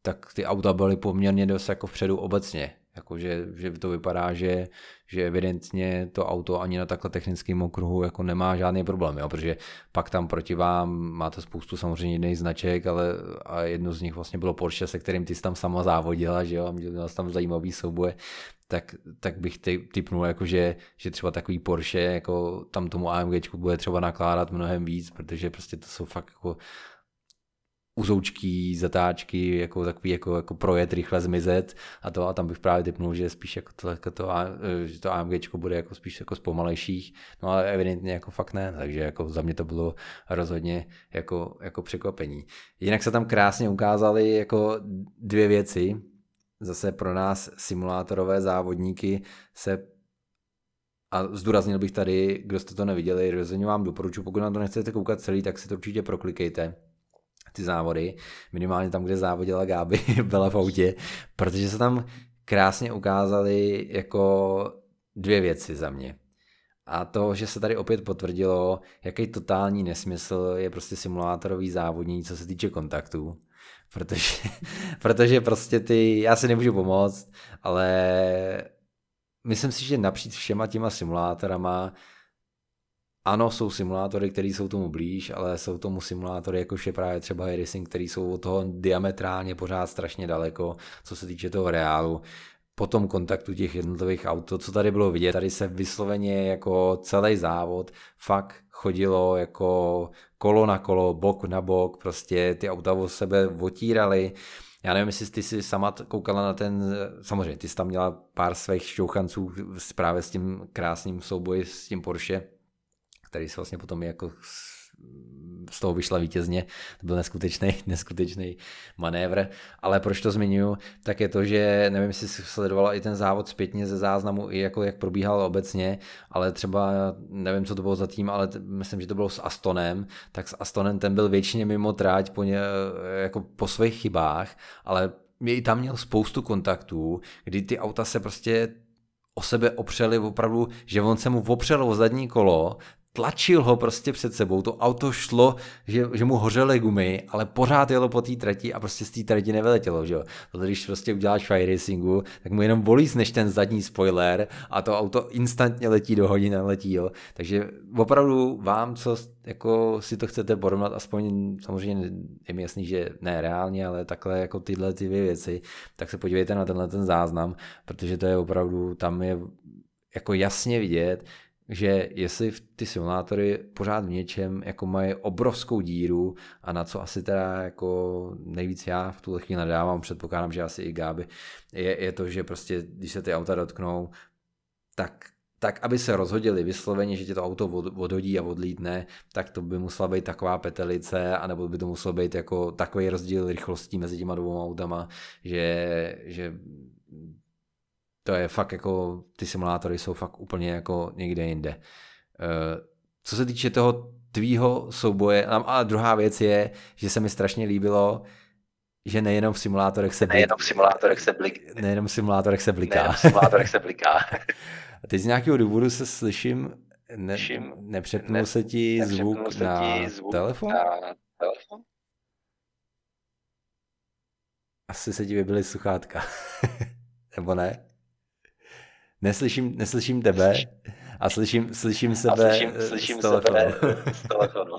Speaker 1: tak ty auta byly poměrně dost jako vpředu obecně. Jakože že to vypadá, že, že evidentně to auto ani na takhle technickém okruhu jako nemá žádný problém, jo? protože pak tam proti vám máte spoustu samozřejmě jiných značek, ale a jedno z nich vlastně bylo Porsche, se kterým ty jsi tam sama závodila, že jo, a měl tam zajímavý souboje, tak, tak bych ty, typnul, jako že, že třeba takový Porsche, jako tam tomu AMG bude třeba nakládat mnohem víc, protože prostě to jsou fakt jako uzoučký zatáčky, jako takový jako, jako projet, rychle zmizet a to a tam bych právě typnul, že spíš jako to, jako to, že to AMG bude jako spíš jako z pomalejších, no ale evidentně jako fakt ne, takže jako za mě to bylo rozhodně jako, jako překvapení. Jinak se tam krásně ukázaly jako dvě věci, zase pro nás simulátorové závodníky se a zdůraznil bych tady, kdo jste to neviděli, rozhodně vám doporučuji, pokud na to nechcete koukat celý, tak si to určitě proklikejte ty závody, minimálně tam, kde závodila Gáby, [LAUGHS] byla v autě, protože se tam krásně ukázaly jako dvě věci za mě. A to, že se tady opět potvrdilo, jaký totální nesmysl je prostě simulátorový závodní, co se týče kontaktů. Protože, [LAUGHS] protože prostě ty, já si nemůžu pomoct, ale myslím si, že napříč všema těma simulátorama ano, jsou simulátory, které jsou tomu blíž, ale jsou tomu simulátory, jakož je právě třeba iRacing, který jsou od toho diametrálně pořád strašně daleko, co se týče toho reálu. Po tom kontaktu těch jednotlivých aut, to, co tady bylo vidět, tady se vysloveně jako celý závod fakt chodilo jako kolo na kolo, bok na bok, prostě ty auta o sebe otírali. Já nevím, jestli ty si sama koukala na ten, samozřejmě, ty jsi tam měla pár svých šťouchanců právě s tím krásným souboji s tím Porsche, který se vlastně potom jako z toho vyšla vítězně. To byl neskutečný, [LAUGHS] neskutečný manévr. Ale proč to zmiňuji, tak je to, že nevím, jestli sledovala i ten závod zpětně ze záznamu, i jako jak probíhal obecně, ale třeba nevím, co to bylo za tým, ale t- myslím, že to bylo s Astonem, tak s Astonem ten byl většině mimo tráť po, ně, jako po svých chybách, ale i tam měl spoustu kontaktů, kdy ty auta se prostě o sebe opřeli opravdu, že on se mu opřel o zadní kolo, tlačil ho prostě před sebou, to auto šlo, že, že mu hořely gumy, ale pořád jelo po té trati a prostě z té trati nevyletělo, že jo. Když prostě uděláš fire racingu, tak mu jenom bolí než ten zadní spoiler a to auto instantně letí do hodiny letí, jo. Takže opravdu vám, co jako si to chcete porovnat, aspoň samozřejmě je mi jasný, že ne reálně, ale takhle jako tyhle ty věci, tak se podívejte na tenhle ten záznam, protože to je opravdu, tam je jako jasně vidět, že jestli ty simulátory pořád v něčem jako mají obrovskou díru a na co asi teda jako nejvíc já v tuhle chvíli nadávám, předpokládám, že asi i Gáby, je, je to, že prostě když se ty auta dotknou, tak tak aby se rozhodili vysloveně, že tě to auto odhodí a odlítne, tak to by musela být taková petelice, anebo by to muselo být jako takový rozdíl rychlostí mezi těma dvou autama, že, že to je fakt jako, ty simulátory jsou fakt úplně jako někde jinde. Eh, co se týče toho tvýho souboje, a druhá věc je, že se mi strašně líbilo, že nejenom v simulátorech se
Speaker 3: nejenom v simulátorech se blik...
Speaker 1: nejenom v simulátorech se bliká. Nejenom
Speaker 3: v simulátorech se bliká.
Speaker 1: a [LAUGHS] teď z nějakého důvodu se slyším, ne, nepřepnul ne, se ti zvuk, se na, ti zvuk telefon? na telefon? Asi se ti vybily sluchátka. [LAUGHS] Nebo ne? Neslyším, neslyším tebe a slyším, slyším sebe, a slyším, slyším z telefonu. Sebe z telefonu.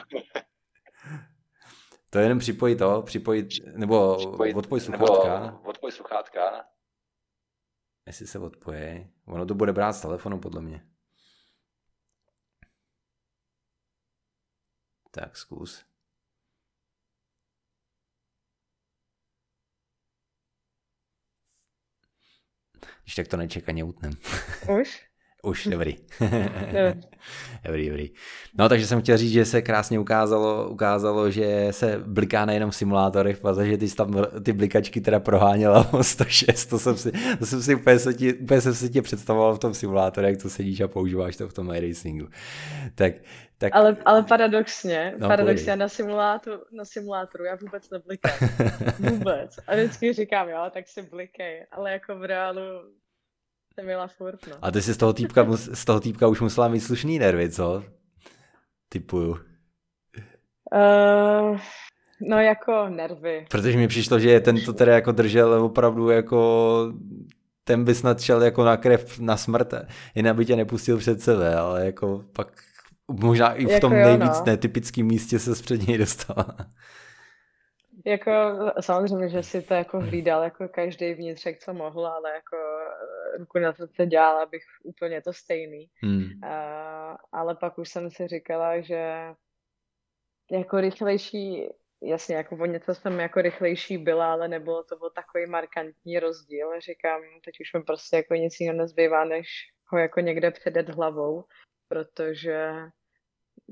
Speaker 1: to je jenom připojit to, připojit, nebo připojit, odpoj sluchátka.
Speaker 3: Nebo odpoj sluchátka.
Speaker 1: Jestli se odpoje. Ono to bude brát z telefonu, podle mě. Tak zkus. Když tak to nečekaně utnem.
Speaker 2: Už?
Speaker 1: Už, [LAUGHS] dobrý. dobrý, dobrý. No, takže jsem chtěl říct, že se krásně ukázalo, ukázalo že se bliká nejenom v simulátorech, protože ty tam ty blikačky teda proháněla [LAUGHS] o 106, to jsem si, to jsem si úplně, se ti, úplně jsem si tě představoval v tom simulátoru, jak to sedíš a používáš to v tom iRacingu. Tak, tak...
Speaker 2: Ale, ale paradoxně, no, paradoxně na simulátoru, na simulátoru já vůbec neblikám. [LAUGHS] vůbec. A vždycky říkám, jo, tak si blikej, ale jako v reálu jsem měla furt, no.
Speaker 1: A ty jsi z toho týpka, z toho týpka už musela mít slušný nervy, co? Typuju.
Speaker 2: Uh, no jako nervy.
Speaker 1: Protože mi přišlo, že ten to teda jako držel opravdu jako ten by snad šel jako na krev na smrt, jen aby tě nepustil před sebe, ale jako pak možná i v tom jako jo, nejvíc no. netypickém místě se před něj dostala.
Speaker 2: Jako samozřejmě, že si to jako hlídal jako každý vnitřek, co mohl, ale jako ruku na to se dělal, abych úplně to stejný. Hmm. Uh, ale pak už jsem si říkala, že jako rychlejší, jasně, jako o něco jsem jako rychlejší byla, ale nebylo to o takový markantní rozdíl. Říkám, teď už mi prostě jako nic jiného nezbývá, než ho jako někde předet hlavou, protože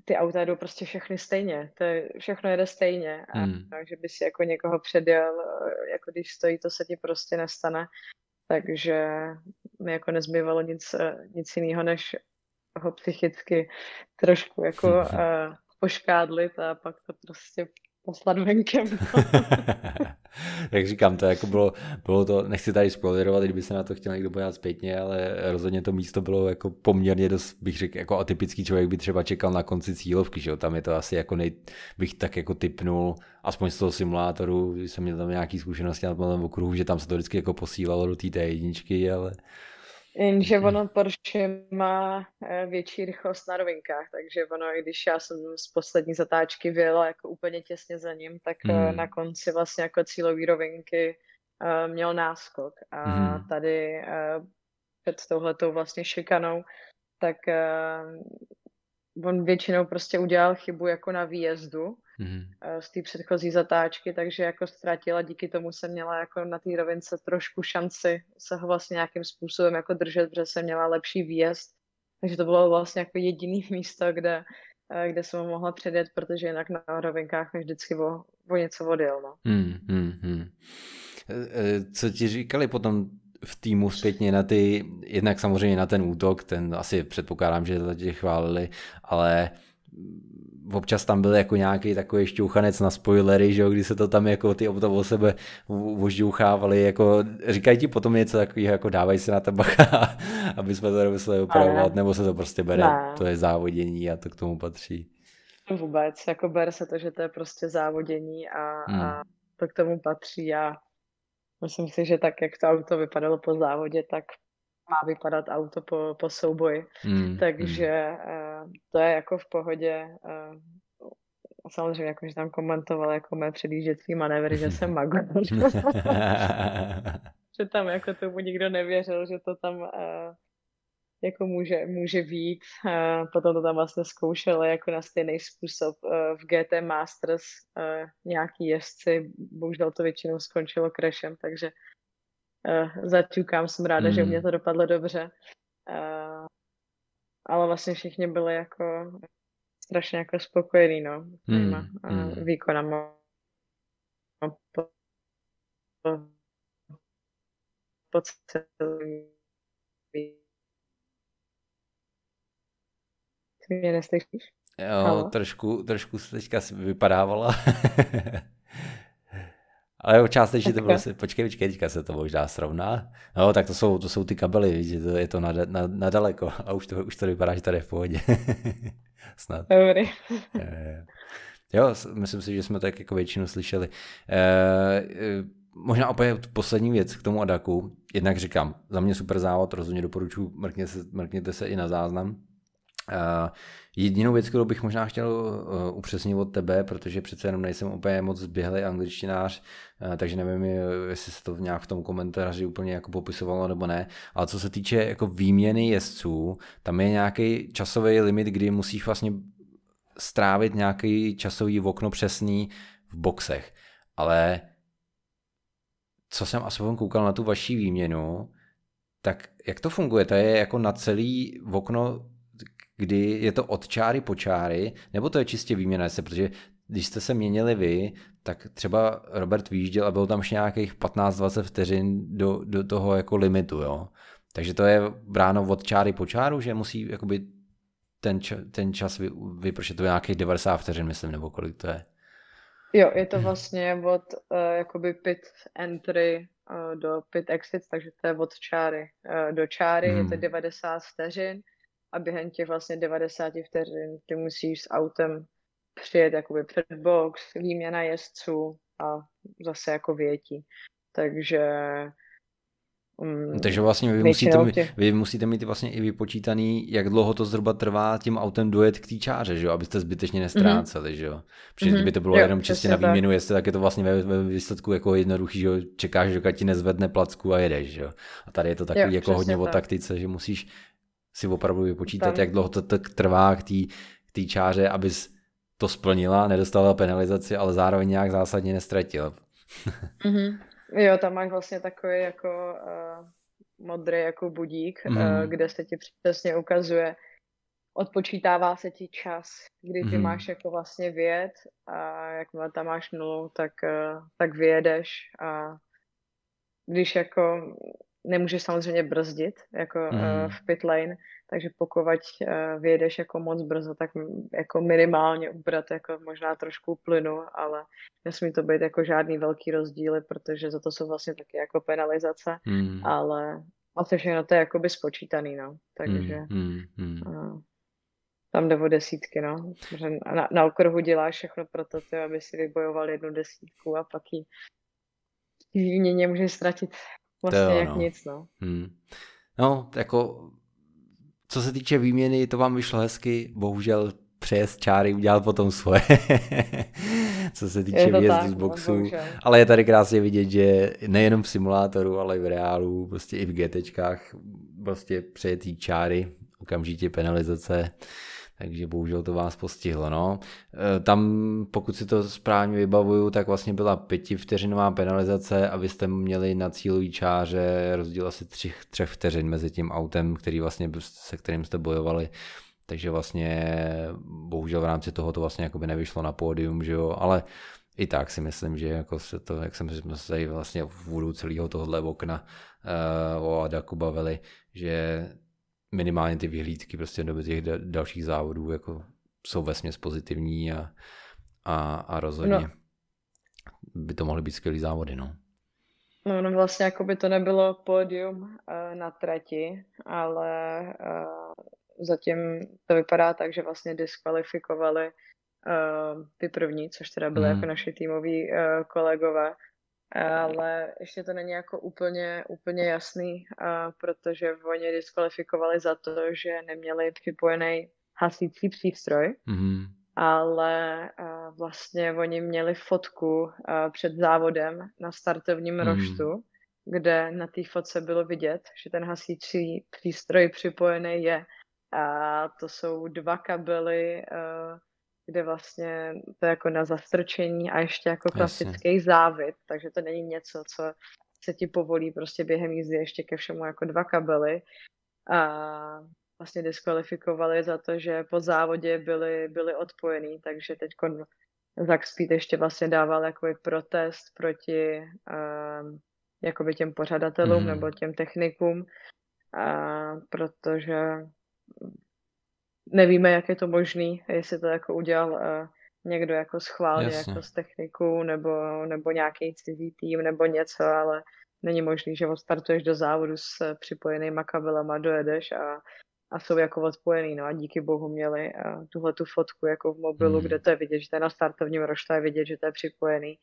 Speaker 2: ty auta jdou prostě všechny stejně, to je, všechno jede stejně a hmm. takže by si jako někoho předjel, jako když stojí, to se ti prostě nestane, takže mi jako nezbývalo nic, nic jiného, než ho psychicky trošku jako uh, [LAUGHS] poškádlit a pak to prostě poslat venkem. [LAUGHS]
Speaker 1: Jak říkám, to jako bylo, bylo to, nechci tady spoilerovat, kdyby se na to chtěl někdo podívat zpětně, ale rozhodně to místo bylo jako poměrně dost, bych řekl, jako atypický člověk by třeba čekal na konci cílovky, že jo? tam je to asi jako nej, bych tak jako typnul, aspoň z toho simulátoru, jsem měl tam nějaký zkušenosti na tom okruhu, že tam se to vždycky jako posílalo do té jedničky, ale
Speaker 2: Jenže ono Porsche má eh, větší rychlost na rovinkách, takže ono, i když já jsem z poslední zatáčky vyjela jako úplně těsně za ním, tak mm. na konci vlastně jako cílové rovinky uh, měl náskok. A mm. tady před touhletou vlastně šikanou, tak on většinou prostě udělal chybu jako na výjezdu, mm. z té předchozí zatáčky, takže jako ztratila, díky tomu jsem měla jako na té rovince trošku šanci se ho vlastně nějakým způsobem jako držet, protože jsem měla lepší výjezd. Takže to bylo vlastně jako jediný [LAUGHS] místo, kde, eh, kde jsem ho mohla předjet, protože jinak na rovinkách mi vždycky o, o něco odjel. No.
Speaker 1: Hmm, hmm, hmm. Co ti říkali potom v týmu zpětně na ty, jednak samozřejmě na ten útok, ten asi předpokládám, že to tě chválili, ale občas tam byl jako nějaký takový šťouchanec na spoilery, že jo, kdy se to tam jako ty auta o sebe vožďouchávali, jako říkají ti potom něco takového, jako dávají se na to bacha, [LAUGHS] aby jsme to nemuseli opravovat, nebo se to prostě bere, ne. to je závodění a to k tomu patří.
Speaker 2: Vůbec, jako ber se to, že to je prostě závodění a, hmm. a to k tomu patří a myslím si, že tak, jak to auto vypadalo po závodě, tak má vypadat auto po, po souboji. Mm, Takže mm. Uh, to je jako v pohodě. Uh, samozřejmě, jako, že tam komentoval jako mé předjížděcí manévry, že jsem magor. [LAUGHS] [LAUGHS] že tam jako tomu nikdo nevěřil, že to tam uh, jako může, může být. Potom to tam vlastně zkoušeli jako na stejný způsob uh, v GT Masters uh, nějaký jezdci. Bohužel to většinou skončilo crashem, takže uh, zaťukám, jsem ráda, mm. že mě hmm. to dopadlo dobře. Ale vlastně všichni byli jako strašně jako spokojení, no, mm. mm. výkonama. Po, po, po celý Mě neslyšíš?
Speaker 1: Jo, trošku, trošku se teďka vypadávala. [LAUGHS] Ale částečně to bylo počkej, počkej, teďka se to možná srovná. No, tak to jsou, to jsou ty kabely, víš, to je to na, na, na daleko [LAUGHS] a už to, už to vypadá, že tady je v pohodě. [LAUGHS] Snad.
Speaker 2: Dobrý.
Speaker 1: jo, myslím si, že jsme tak jako většinu slyšeli. E, možná opět poslední věc k tomu Adaku. Jednak říkám, za mě super závod, rozhodně doporučuji, mrkněte se, mrkněte se i na záznam. Uh, jedinou věc, kterou bych možná chtěl uh, upřesnit od tebe, protože přece jenom nejsem úplně moc zběhlý angličtinář, uh, takže nevím, jestli se to nějak v tom komentáři úplně jako popisovalo nebo ne, ale co se týče jako výměny jezdců, tam je nějaký časový limit, kdy musíš vlastně strávit nějaký časový okno přesný v boxech, ale co jsem aspoň koukal na tu vaši výměnu, tak jak to funguje? To je jako na celý okno kdy je to od čáry po čáry, nebo to je čistě výměna se, protože když jste se měnili vy, tak třeba Robert vyjížděl a bylo tam ještě nějakých 15-20 vteřin do, do toho jako limitu, jo. Takže to je bráno od čáry po čáru, že musí jakoby ten, čas, ten čas vy, vypršet, to je nějakých 90 vteřin, myslím, nebo kolik to je.
Speaker 2: Jo, je to vlastně od uh, jakoby pit entry uh, do pit exit, takže to je od čáry uh, do čáry, hmm. je to 90 hmm. vteřin a během těch vlastně 90 vteřin ty musíš s autem přijet jakoby před box, výměna jezdců a zase jako větí. Takže
Speaker 1: Um, Takže vlastně vy musíte, mít, vy musíte mít vlastně i vypočítaný, jak dlouho to zhruba trvá tím autem dojet k té čáře, že jo? abyste zbytečně nestráceli, mm-hmm. že jo? Protože mm-hmm. kdyby to bylo jo, jenom čistě na výměnu, jestli tak je to vlastně ve, ve výsledku jako jednoduchý, že jo? čekáš, že ti nezvedne placku a jedeš, že jo? A tady je to takový jo, jako hodně tak. o taktice, že musíš si opravdu vypočítat, Tam. jak dlouho to tak trvá k té k čáře, abys to splnila, nedostala penalizaci, ale zároveň nějak zásadně nestratila. [LAUGHS]
Speaker 2: mm-hmm. Jo, tam máš vlastně takový jako uh, modrý jako budík, mm. uh, kde se ti přesně ukazuje, odpočítává se ti čas, kdy ty mm. máš jako vlastně vyjet a jakmile tam máš nulu, tak, uh, tak vyjedeš a když jako nemůžeš samozřejmě brzdit jako mm. uh, v pit lane, takže pokud uh, vyjedeš jako moc brzo, tak jako minimálně ubrat jako možná trošku plynu, ale nesmí to být jako žádný velký rozdíly, protože za to jsou vlastně taky jako penalizace, mm. ale to všechno to je jakoby spočítaný, no, takže mm, mm, uh, tam jde o desítky, no. Na, na okruhu děláš všechno pro to, aby si vybojoval jednu desítku a pak ji výměně můžeš ztratit vlastně to, jak no. nic, no. Hmm.
Speaker 1: No, jako co se týče výměny, to vám vyšlo hezky, bohužel přejezd čáry udělal potom svoje, [LAUGHS] co se týče výjezdu z no, boxu. Ale je tady krásně vidět, že nejenom v simulátoru, ale i v reálu, prostě i v GTčkách, prostě přejetý čáry, okamžitě penalizace takže bohužel to vás postihlo. No. E, tam, pokud si to správně vybavuju, tak vlastně byla pětivteřinová penalizace a vy jste měli na cílový čáře rozdíl asi třech, třech vteřin mezi tím autem, který vlastně, se kterým jste bojovali. Takže vlastně bohužel v rámci toho to vlastně jakoby nevyšlo na pódium, že jo, ale i tak si myslím, že jako se to, jak jsem se vlastně v úvodu celého tohohle okna uh, o Adaku bavili, že minimálně ty vyhlídky prostě do těch dalších závodů jako jsou vesměs pozitivní a, a, a rozhodně no. by to mohly být skvělý závody, no.
Speaker 2: No, no vlastně jako by to nebylo pódium uh, na trati, ale uh, zatím to vypadá tak, že vlastně diskvalifikovali uh, ty první, což teda byly mm. jako naši týmoví uh, kolegové, ale ještě to není jako úplně, úplně jasný, protože oni diskvalifikovali za to, že neměli připojený hasící přístroj, mm-hmm. ale vlastně oni měli fotku před závodem na startovním mm-hmm. roštu, kde na té fotce bylo vidět, že ten hasící přístroj připojený je. A to jsou dva kabely kde vlastně to je jako na zastrčení a ještě jako klasický Jasně. závit, takže to není něco, co se ti povolí prostě během jízdy ještě ke všemu jako dva kabely a vlastně diskvalifikovali za to, že po závodě byli, byli odpojený, takže teď Zack Speed ještě vlastně dával jako protest proti um, jakoby těm pořadatelům mm. nebo těm technikům, a protože nevíme, jak je to možný, jestli to jako udělal uh, někdo jako schválně Jasně. jako z techniku nebo, nebo nějaký cizí tým nebo něco, ale není možný, že odstartuješ do závodu s připojenýma kabelama, dojedeš a, a jsou jako odpojený, no a díky bohu měli uh, tuhle tu fotku jako v mobilu, hmm. kde to je vidět, že to je na startovním roštu je vidět, že to je připojený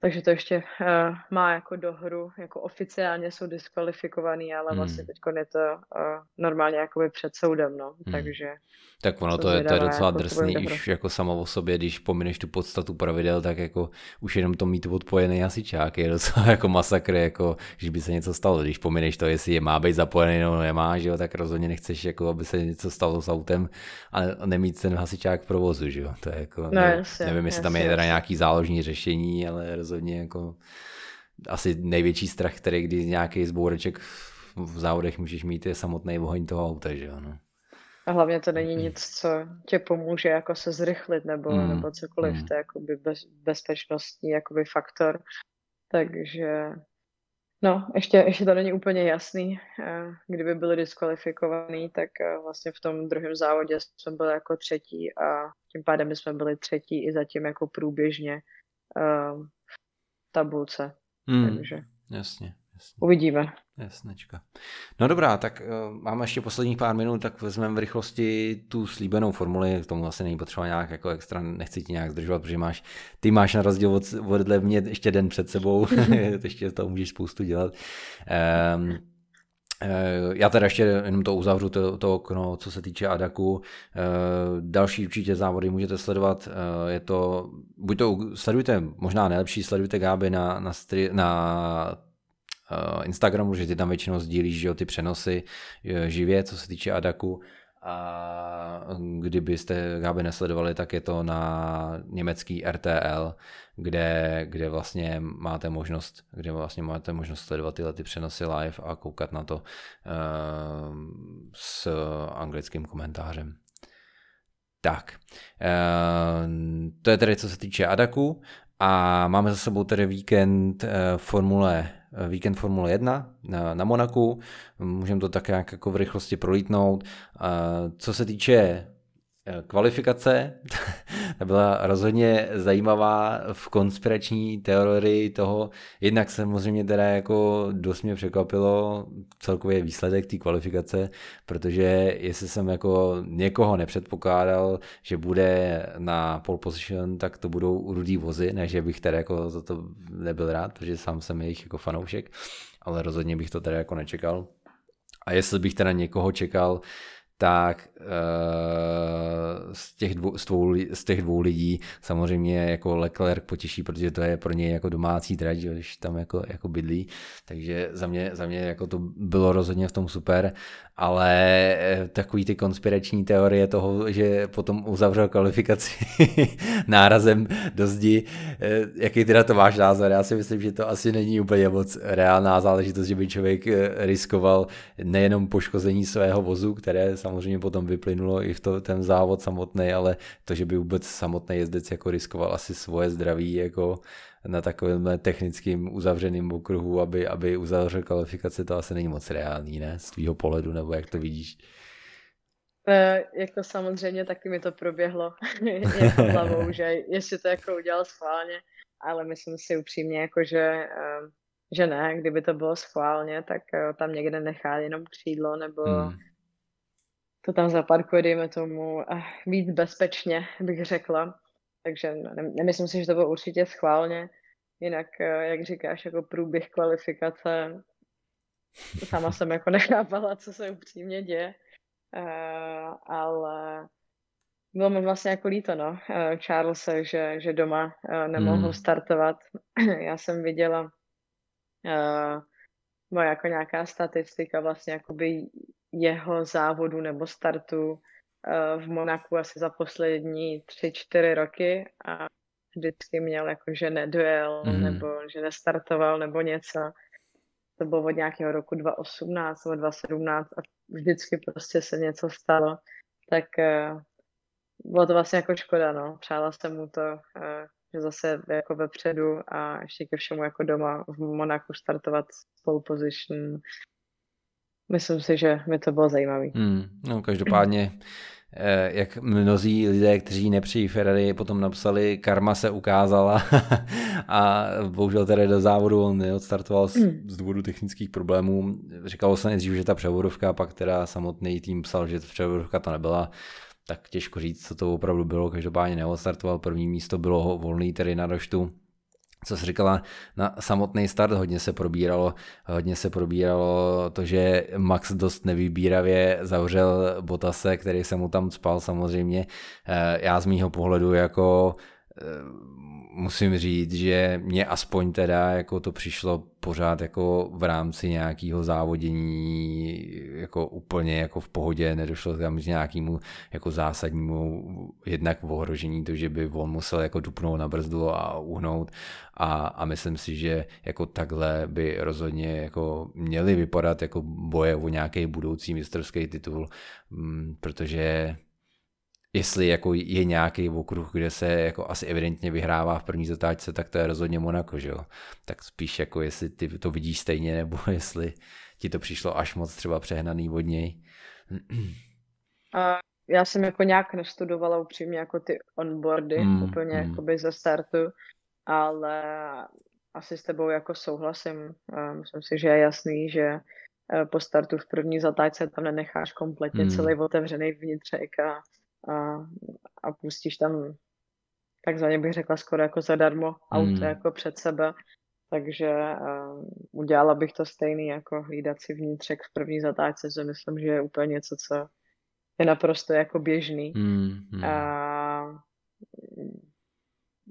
Speaker 2: takže to ještě uh, má jako dohru, jako oficiálně jsou diskvalifikovaný, ale hmm. vlastně teď je to uh, normálně jakoby před soudem, no, hmm. takže...
Speaker 1: Tak ono to je, to je docela jako drsný už jako samo o sobě, když pomineš tu podstatu pravidel, tak jako už jenom to mít odpojený hasičák je docela jako masakr, jako když by se něco stalo, když pomineš to, jestli je má být zapojený nebo nemá, že jo, tak rozhodně nechceš, jako aby se něco stalo s autem a nemít ten hasičák v provozu, že jo, to je jako, no, ne, jasně, nevím, jestli jasně, tam je teda nějaký záložní řešení, ale rozhodně jako asi největší strach, který kdy nějaký zboureček v závodech můžeš mít, je samotný oheň toho auta, že jo. No.
Speaker 2: A hlavně to není nic, co tě pomůže jako se zrychlit nebo, mm. nebo cokoliv, mm. to je jakoby bez, bezpečnostní jakoby faktor. Takže no, ještě, ještě to není úplně jasný. Eh, kdyby byli diskvalifikovaný, tak eh, vlastně v tom druhém závodě jsme byli jako třetí a tím pádem jsme byli třetí i zatím jako průběžně uh, tabulce. Hmm, Takže
Speaker 1: jasně, jasně.
Speaker 2: Uvidíme.
Speaker 1: Jasnečka. No dobrá, tak uh, máme ještě posledních pár minut, tak vezmeme v rychlosti tu slíbenou formuli, k tomu asi není potřeba nějak jako extra, nechci ti nějak zdržovat, protože máš, ty máš na rozdíl od, od mě ještě den před sebou, [LAUGHS] ještě to můžeš spoustu dělat. Um, já teda ještě jenom to uzavřu, to, to okno, co se týče Adaku. Eh, další určitě závody můžete sledovat. Eh, je to, buď to sledujte, možná nejlepší, sledujte Gáby na, na, stri, na Instagramu, že ty tam většinou sdílíš že jo, ty přenosy živě, co se týče Adaku. A kdybyste Gáby nesledovali, tak je to na německý RTL, kde, kde vlastně máte možnost, kde vlastně máte možnost sledovat tyhle ty přenosy live a koukat na to uh, s anglickým komentářem. Tak, uh, to je tedy co se týče Adaku a máme za sebou tedy víkend uh, Formule víkend Formule 1 na, na Monaku, můžeme to tak nějak jako v rychlosti prolítnout. Co se týče Eh, kvalifikace, [LAUGHS] ta byla rozhodně zajímavá v konspirační teorii toho, jednak samozřejmě teda jako dost mě překvapilo celkově výsledek té kvalifikace, protože jestli jsem jako někoho nepředpokládal, že bude na pole position, tak to budou rudý vozy, ne že bych teda jako za to nebyl rád, protože sám jsem jejich jako fanoušek, ale rozhodně bych to teda jako nečekal. A jestli bych teda někoho čekal, tak uh, z, těch dvou, z, dvou, z těch dvou lidí samozřejmě jako Leclerc potěší, protože to je pro něj jako domácí trať, když tam jako, jako bydlí, takže za mě, za mě jako to bylo rozhodně v tom super, ale eh, takový ty konspirační teorie toho, že potom uzavřel kvalifikaci [LAUGHS] nárazem do zdi, eh, jaký teda to máš názor? Já si myslím, že to asi není úplně moc reálná záležitost, že by člověk riskoval nejenom poškození svého vozu, které samozřejmě potom vyplynulo i v to, ten závod samotný, ale to, že by vůbec samotný jezdec jako riskoval asi svoje zdraví jako na takovém technickým uzavřeným okruhu, aby, aby uzavřel kvalifikaci, to asi není moc reálný, ne? Z tvýho pohledu, nebo jak to vidíš?
Speaker 2: E, jako samozřejmě taky mi to proběhlo [LAUGHS] jako hlavou, že jestli to jako udělal schválně, ale myslím si upřímně, jako že, e, že ne, kdyby to bylo schválně, tak e, tam někde nechá jenom křídlo, nebo hmm to tam zaparkuje, dejme tomu, víc bezpečně, bych řekla. Takže nemyslím si, že to bylo určitě schválně. Jinak, eh, jak říkáš, jako průběh kvalifikace, sama jsem jako [LAUGHS] nechápala, co se upřímně děje. Uh, ale bylo mi vlastně jako líto, no, Charlesa, že, že doma nemohl mm. startovat. [CLEARS THROAT] Já jsem viděla uh, moje jako nějaká statistika vlastně jakoby jeho závodu nebo startu eh, v Monaku asi za poslední tři, čtyři roky a vždycky měl jako, že nedojel mm. nebo že nestartoval nebo něco. To bylo od nějakého roku 2018 nebo 2017 a vždycky prostě se něco stalo. Tak uh, bylo to vlastně jako škoda, no. Přála jsem mu to, uh, že zase jako vepředu a ještě ke všemu jako doma v Monaku startovat pole position myslím si, že mi to bylo zajímavé.
Speaker 1: Hmm, no, každopádně, eh, jak mnozí lidé, kteří nepřijí Ferrari, potom napsali, karma se ukázala [LAUGHS] a bohužel tedy do závodu on neodstartoval z, hmm. z důvodu technických problémů. Říkalo se nejdřív, že ta převodovka, pak teda samotný tým psal, že převodovka to nebyla tak těžko říct, co to opravdu bylo, každopádně neodstartoval, první místo bylo volný tedy na roštu, co jsi říkala, na samotný start hodně se probíralo, hodně se probíralo to, že Max dost nevybíravě zavřel Botase, který se mu tam spal samozřejmě. Eh, já z mýho pohledu jako eh, musím říct, že mě aspoň teda jako to přišlo pořád jako v rámci nějakého závodění jako úplně jako v pohodě, nedošlo tam k nějakému jako zásadnímu jednak v ohrožení, to, že by on musel jako dupnout na brzdu a uhnout a, a myslím si, že jako takhle by rozhodně jako měli vypadat jako boje o nějaký budoucí mistrovský titul, mm, protože jestli jako je nějaký okruh, kde se jako asi evidentně vyhrává v první zatáčce, tak to je rozhodně Monako, že jo? Tak spíš jako jestli ty to vidíš stejně, nebo [LAUGHS] jestli ti to přišlo až moc třeba přehnaný od něj. [CLEARS THROAT]
Speaker 2: A já jsem jako nějak nestudovala upřímně jako ty onboardy, mm, úplně mm. by ze startu, ale asi s tebou jako souhlasím. Myslím si, že je jasný, že eh, po startu v první zatáčce tam nenecháš kompletně mm. celý otevřený vnitřek a a, a pustíš tam takzvaně bych řekla skoro jako zadarmo auto hmm. jako před sebe. Takže uh, udělala bych to stejný jako hlídat si vnitřek v první zatáčce, že myslím, že je úplně něco, co je naprosto jako běžný. Hmm. Hmm. A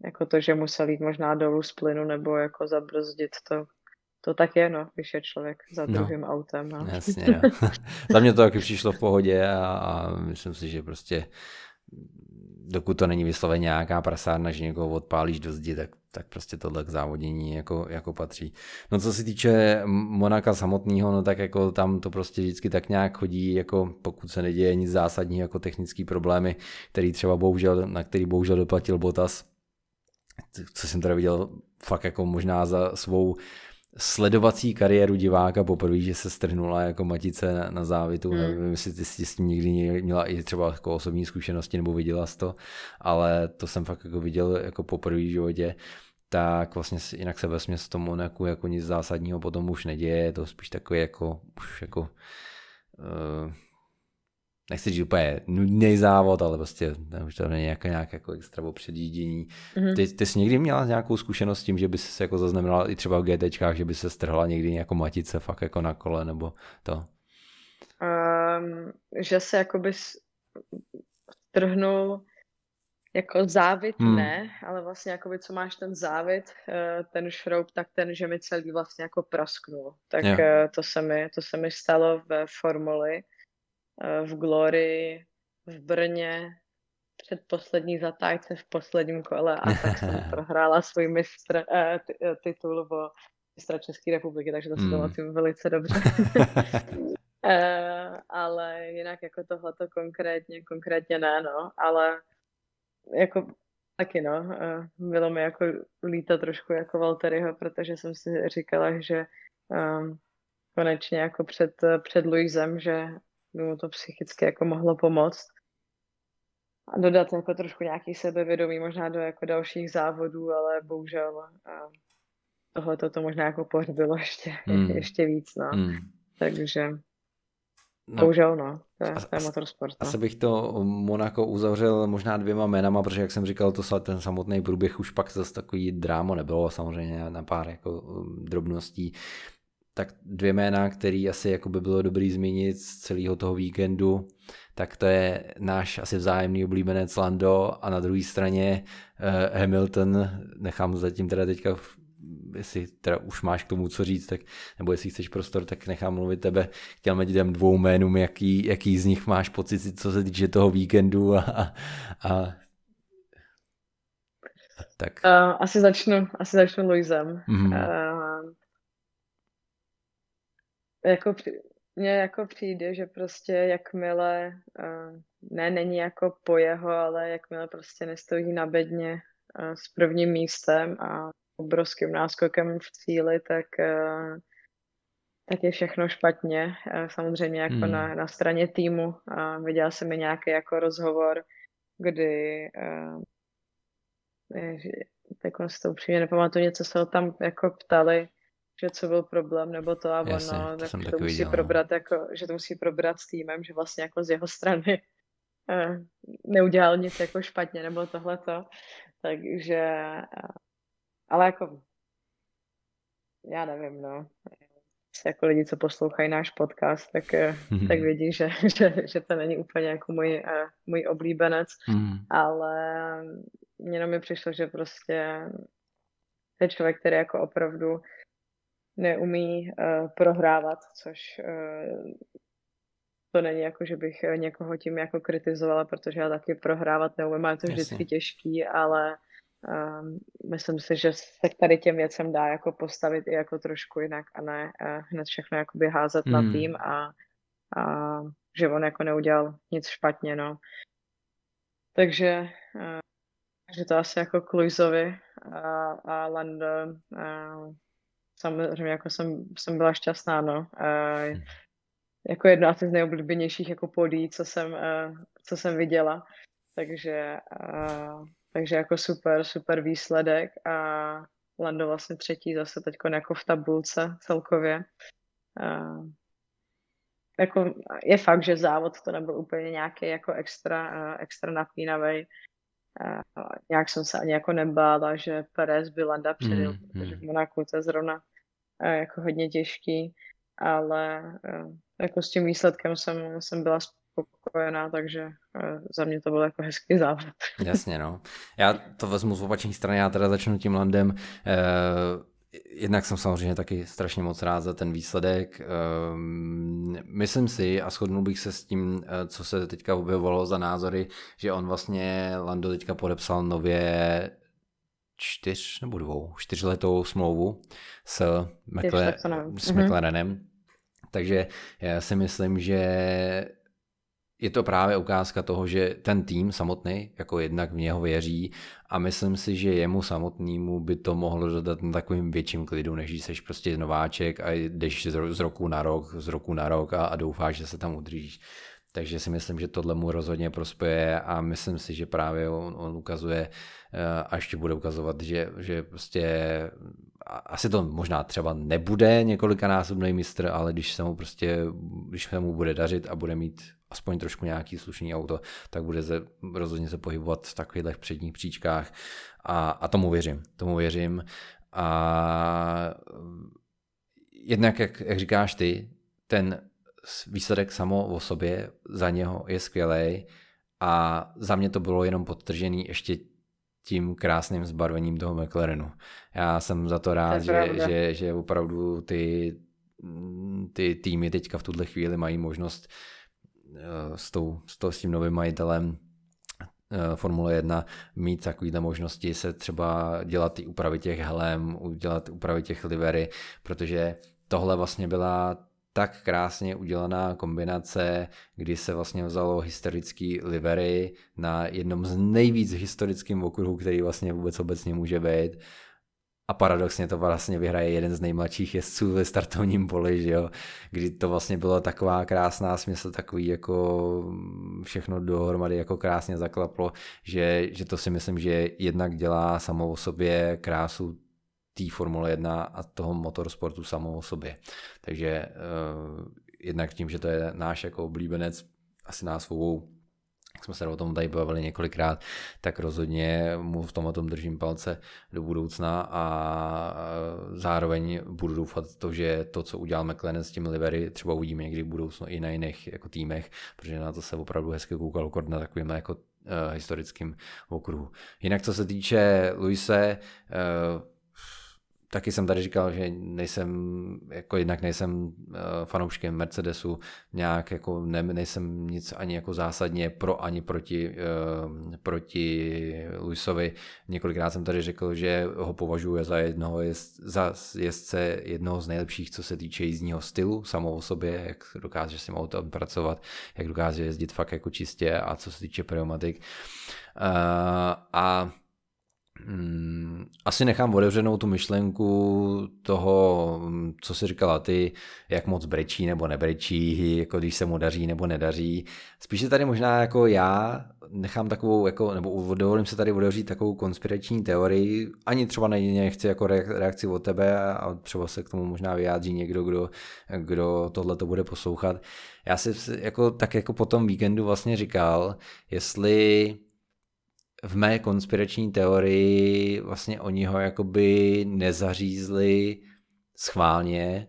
Speaker 2: jako to, že musel jít možná dolů z plynu nebo jako zabrzdit, to, to tak je, no, když je člověk za no. druhým no. autem. No.
Speaker 1: Jasně, no. [LAUGHS] za mě to taky přišlo v pohodě a, a myslím si, že prostě dokud to není vysloveně nějaká prasárna, že někoho odpálíš do zdi, tak, tak prostě tohle k závodění jako, jako patří. No co se týče Monaka samotného, no tak jako tam to prostě vždycky tak nějak chodí, jako pokud se neděje nic zásadního jako technické problémy, který třeba bohužel, na který bohužel doplatil Botas, co jsem teda viděl fakt jako možná za svou sledovací kariéru diváka poprvé, že se strhnula jako matice na, na závitu. Hmm. Nevím, jestli ty jsi s tím někdy měla i třeba jako osobní zkušenosti nebo viděla jsi to, ale to jsem fakt jako viděl jako poprvé v životě tak vlastně jinak se ve v tom Monaku jako nic zásadního potom už neděje, je to spíš takový jako už jako uh, nechci říct úplně nudný závod, ale prostě už to není nějaké, nějaké jako extra předjíždění. Mm-hmm. Ty, ty jsi někdy měla nějakou zkušenost s tím, že by se jako zaznamenala i třeba v GTčkách, že by se strhla někdy jako matice fakt jako na kole nebo to?
Speaker 2: Um, že se jakoby strhnul jako závit hmm. ne, ale vlastně jakoby co máš ten závit, eh, ten šroub, tak ten, že mi celý vlastně jako prasknul. Tak yeah. to, se mi, to se mi stalo ve formuli v Glory, v Brně, předposlední zatáčce v posledním kole a tak jsem [LAUGHS] prohrála svůj mistr, uh, titul o mistra České republiky, takže to mm. to velice dobře. uh, [LAUGHS] ale jinak jako tohleto konkrétně, konkrétně ne, no, ale jako taky no, uh, bylo mi jako líto trošku jako Valteryho, protože jsem si říkala, že um, konečně jako před, před Luisem, že by mu to psychicky jako mohlo pomoct. A dodat jako trošku nějaký sebevědomí možná do jako dalších závodů, ale bohužel tohle to možná jako pohřbilo ještě, [LAUGHS] mm. ještě víc, no. Mm. Takže No, Bohužel, no. To je, to je motorsport. No.
Speaker 1: Asi bych to Monako uzavřel možná dvěma jménama, protože jak jsem říkal, to ten samotný průběh už pak zase takový drámo nebylo, samozřejmě na pár jako um, drobností tak dvě jména, který asi jako by bylo dobrý zmínit z celého toho víkendu, tak to je náš asi vzájemný oblíbenec Lando a na druhé straně uh, Hamilton, nechám zatím teda teďka jestli teda už máš k tomu co říct, tak, nebo jestli chceš prostor, tak nechám mluvit tebe k těm těm dvou jménům, jaký, jaký z nich máš pocit, co se týče toho víkendu a, a, a tak.
Speaker 2: Uh, asi začnu, asi začnu Luisem. Mm-hmm. Uh, jako mně jako přijde, že prostě jakmile, ne není jako po jeho, ale jakmile prostě nestojí na bedně s prvním místem a obrovským náskokem v cíli, tak, tak je všechno špatně. Samozřejmě jako hmm. na, na straně týmu. Viděla jsem mi nějaký jako rozhovor, kdy tak si to upřímně nepamatuju, něco se ho tam jako ptali, že co byl problém, nebo to a Jasně, ono, to, tak to musí no. probrat, jako, že to musí probrat s týmem, že vlastně jako z jeho strany uh, [LAUGHS] neudělal nic jako špatně, nebo tohleto. Takže, uh, ale jako, já nevím, no. Jako lidi, co poslouchají náš podcast, tak, mm. [LAUGHS] tak vědí, že, [LAUGHS] že, že to není úplně jako můj, uh, můj oblíbenec, mm. ale jenom mi přišlo, že prostě je člověk, který jako opravdu neumí uh, prohrávat, což uh, to není jako, že bych někoho tím jako kritizovala, protože já taky prohrávat neumím, ale to vždycky těžký, ale um, myslím si, že se tady těm věcem dá jako postavit i jako trošku jinak a ne uh, hned všechno jakoby házet mm. na hmm. tým a, a že on jako neudělal nic špatně, no. Takže, uh, že to asi jako Kluizovi a, a Lando samozřejmě jako jsem, jsem byla šťastná, no. Uh, jako jedna z nejoblíbenějších jako podí, co jsem, uh, co jsem viděla. Takže, uh, takže jako super, super výsledek a Lando vlastně třetí zase teď jako v tabulce celkově. Uh, jako je fakt, že závod to nebyl úplně nějaký jako extra, uh, extra napínavý. Uh, nějak jsem se ani jako nebála, že Perez by Landa předjel, mm, protože v Monaku to je zrovna uh, jako hodně těžký, ale uh, jako s tím výsledkem jsem, jsem byla spokojená, takže za mě to byl jako hezký závod.
Speaker 1: Jasně, no. Já to vezmu z opačné strany, já teda začnu tím landem. Uh, jednak jsem samozřejmě taky strašně moc rád za ten výsledek. Ehm, myslím si, a shodnul bych se s tím, eh, co se teďka objevovalo za názory, že on vlastně, Lando teďka podepsal nově čtyř nebo dvou, čtyřletou smlouvu s, McLaren, s mhm. McLarenem. Takže já si myslím, že je to právě ukázka toho, že ten tým samotný jako jednak v něho věří a myslím si, že jemu samotnému by to mohlo dodat na takovým větším klidu, než když jsi prostě nováček a jdeš z roku na rok, z roku na rok a, a doufáš, že se tam udržíš. Takže si myslím, že tohle mu rozhodně prospěje a myslím si, že právě on, on ukazuje eh, a ještě bude ukazovat, že, že prostě asi to možná třeba nebude několikanásobný mistr, ale když se mu prostě, když se mu bude dařit a bude mít aspoň trošku nějaký slušný auto, tak bude se, rozhodně se pohybovat v takových předních příčkách. A, a tomu věřím, tomu věřím. A jednak, jak, jak říkáš ty, ten výsledek samo o sobě za něho je skvělý a za mě to bylo jenom podtržený ještě tím krásným zbarvením toho McLarenu. Já jsem za to rád, že, že, že opravdu ty, ty týmy teďka v tuhle chvíli mají možnost eh, s, tou, s, to, s tím novým majitelem eh, Formule 1 mít takovýhle možnosti se třeba dělat ty úpravy těch helem, udělat úpravy těch livery, protože tohle vlastně byla tak krásně udělaná kombinace, kdy se vlastně vzalo historický livery na jednom z nejvíc historickým okruhů, který vlastně vůbec obecně může být. A paradoxně to vlastně vyhraje jeden z nejmladších jezdců ve startovním poli, že jo? kdy to vlastně bylo taková krásná smysl, takový jako všechno dohromady jako krásně zaklaplo, že, že to si myslím, že jednak dělá samo o sobě krásu té Formule 1 a toho motorsportu samou sobě. Takže uh, jednak tím, že to je náš jako oblíbenec, asi nás svou jak jsme se o tom tady bavili několikrát, tak rozhodně mu v tomhle tom držím palce do budoucna a zároveň budu doufat to, že to, co udělal McLaren s tím livery, třeba uvidíme někdy v budoucnu i na jiných jako týmech, protože na to se opravdu hezky koukal kord na takovým jako uh, historickým okruhu. Jinak co se týče Luise, uh, taky jsem tady říkal, že nejsem, jako jednak nejsem uh, fanouškem Mercedesu, nějak jako ne, nejsem nic ani jako zásadně pro ani proti, uh, proti Luisovi. Několikrát jsem tady řekl, že ho považuji za jednoho za jezdce jednoho z nejlepších, co se týče jízdního stylu, samou o sobě, jak dokáže s tím autem pracovat, jak dokáže jezdit fakt jako čistě a co se týče pneumatik. Uh, a Hmm, asi nechám otevřenou tu myšlenku toho, co si říkala ty, jak moc brečí nebo nebrečí, jako když se mu daří nebo nedaří. Spíše tady možná jako já nechám takovou, jako, nebo dovolím se tady otevřít takovou konspirační teorii, ani třeba nechci jako reakci od tebe a třeba se k tomu možná vyjádří někdo, kdo, kdo tohle to bude poslouchat. Já si jako, tak jako po tom víkendu vlastně říkal, jestli v mé konspirační teorii vlastně oni ho jakoby nezařízli schválně,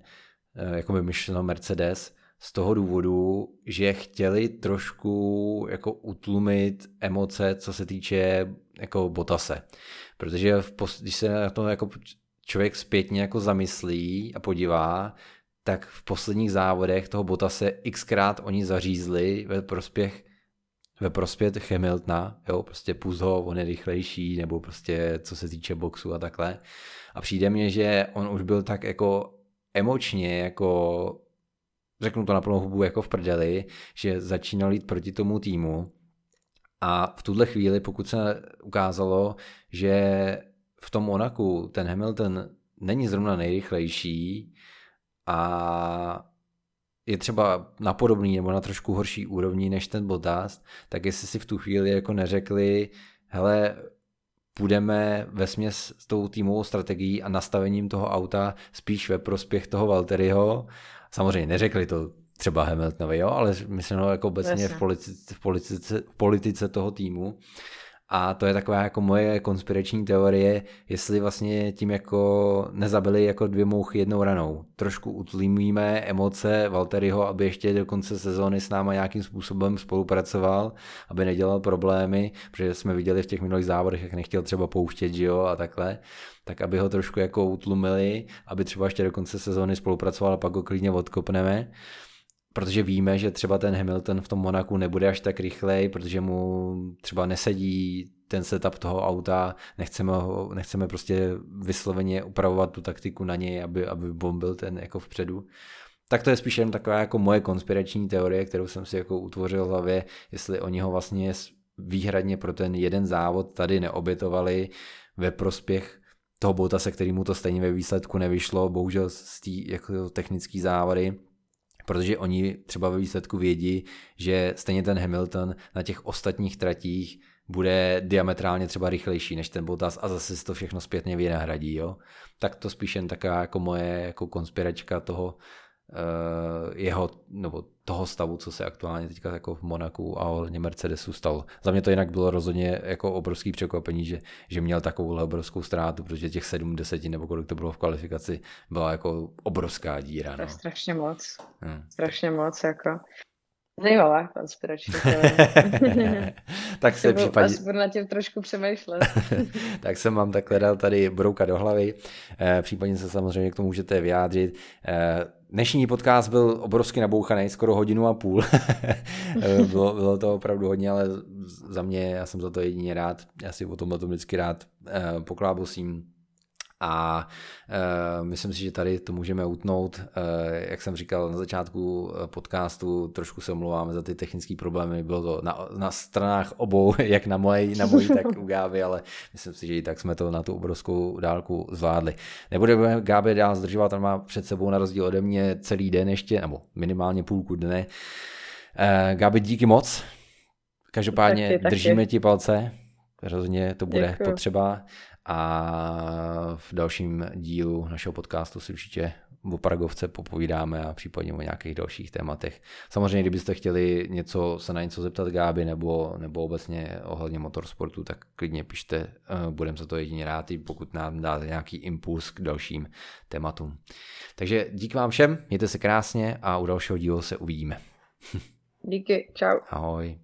Speaker 1: eh, jako by myšleno Mercedes, z toho důvodu, že chtěli trošku jako utlumit emoce, co se týče jako Botase. Protože v pos- když se na to jako člověk zpětně jako zamyslí a podívá, tak v posledních závodech toho Botase xkrát oni zařízli ve prospěch ve prospěch Hamiltona, jo, prostě pust ho, on je rychlejší, nebo prostě co se týče boxu a takhle. A přijde mně, že on už byl tak jako emočně, jako řeknu to na plnou hubu, jako v prdeli, že začínal jít proti tomu týmu. A v tuhle chvíli, pokud se ukázalo, že v tom Monaku ten Hamilton není zrovna nejrychlejší a je třeba na podobný nebo na trošku horší úrovni než ten Bottas, tak jestli si v tu chvíli jako neřekli, hele, půjdeme ve směs s tou týmovou strategií a nastavením toho auta spíš ve prospěch toho Valtteriho. Samozřejmě neřekli to třeba Hamiltonovi, jo, ale myslím, jako obecně v politice, v, politice, v politice toho týmu. A to je taková jako moje konspirační teorie, jestli vlastně tím jako nezabili jako dvě mouchy jednou ranou. Trošku utlímíme emoce Valteriho, aby ještě do konce sezóny s náma nějakým způsobem spolupracoval, aby nedělal problémy, protože jsme viděli v těch minulých závodech, jak nechtěl třeba pouštět, že jo, a takhle tak aby ho trošku jako utlumili, aby třeba ještě do konce sezóny spolupracoval a pak ho klidně odkopneme protože víme, že třeba ten Hamilton v tom Monaku nebude až tak rychlej, protože mu třeba nesedí ten setup toho auta, nechceme, ho, nechceme prostě vysloveně upravovat tu taktiku na něj, aby, aby bombil ten jako vpředu. Tak to je spíš jen taková jako moje konspirační teorie, kterou jsem si jako utvořil v hlavě, jestli oni ho vlastně výhradně pro ten jeden závod tady neobětovali ve prospěch toho bota, se kterýmu to stejně ve výsledku nevyšlo, bohužel z té jako technické závady, protože oni třeba ve výsledku vědí, že stejně ten Hamilton na těch ostatních tratích bude diametrálně třeba rychlejší než ten Bottas a zase si to všechno zpětně vynahradí, jo. Tak to spíš jen taková jako moje jako konspiračka toho, jeho, nebo toho stavu, co se aktuálně teďka jako v Monaku a ohledně Mercedesu stalo. Za mě to jinak bylo rozhodně jako obrovský překvapení, že, že měl takovou obrovskou ztrátu, protože těch 7 desetin nebo kolik to bylo v kvalifikaci, byla jako obrovská díra.
Speaker 2: No. strašně moc. Hmm. Strašně moc, jako. Zajímavá konspirační [LAUGHS]
Speaker 1: Tak se případně...
Speaker 2: Budu na tím trošku přemýšlet. [LAUGHS]
Speaker 1: tak jsem vám takhle dal tady brouka do hlavy. Eh, případně se samozřejmě k tomu můžete vyjádřit. Eh, dnešní podcast byl obrovsky nabouchaný, skoro hodinu a půl. Eh, [LAUGHS] bylo, bylo to opravdu hodně, ale za mě, já jsem za to jedině rád. Já si o tomhle to vždycky rád poklábosím a uh, myslím si, že tady to můžeme utnout. Uh, jak jsem říkal na začátku eh, podcastu, trošku se omlouváme za ty technické problémy, bylo to na, na stranách obou, [LAUGHS] jak na mojí, na mojí, tak u Gáby, ale myslím si, že i tak jsme to na tu obrovskou dálku zvládli. Nebudeme Gáby dál zdržovat, on má před sebou na rozdíl ode mě celý den ještě, nebo minimálně půlku dne. Uh, Gáby, díky moc. Každopádně taky, taky. držíme ti palce, rozhodně to bude Děkuju. potřeba a v dalším dílu našeho podcastu si určitě o Paragovce popovídáme a případně o nějakých dalších tématech. Samozřejmě, kdybyste chtěli něco, se na něco zeptat Gáby nebo, nebo obecně ohledně motorsportu, tak klidně pište, eh, budeme za to jedině rád, pokud nám dáte nějaký impuls k dalším tématům. Takže díky vám všem, mějte se krásně a u dalšího dílu se uvidíme. [LAUGHS]
Speaker 2: Díky, čau.
Speaker 1: Ahoj.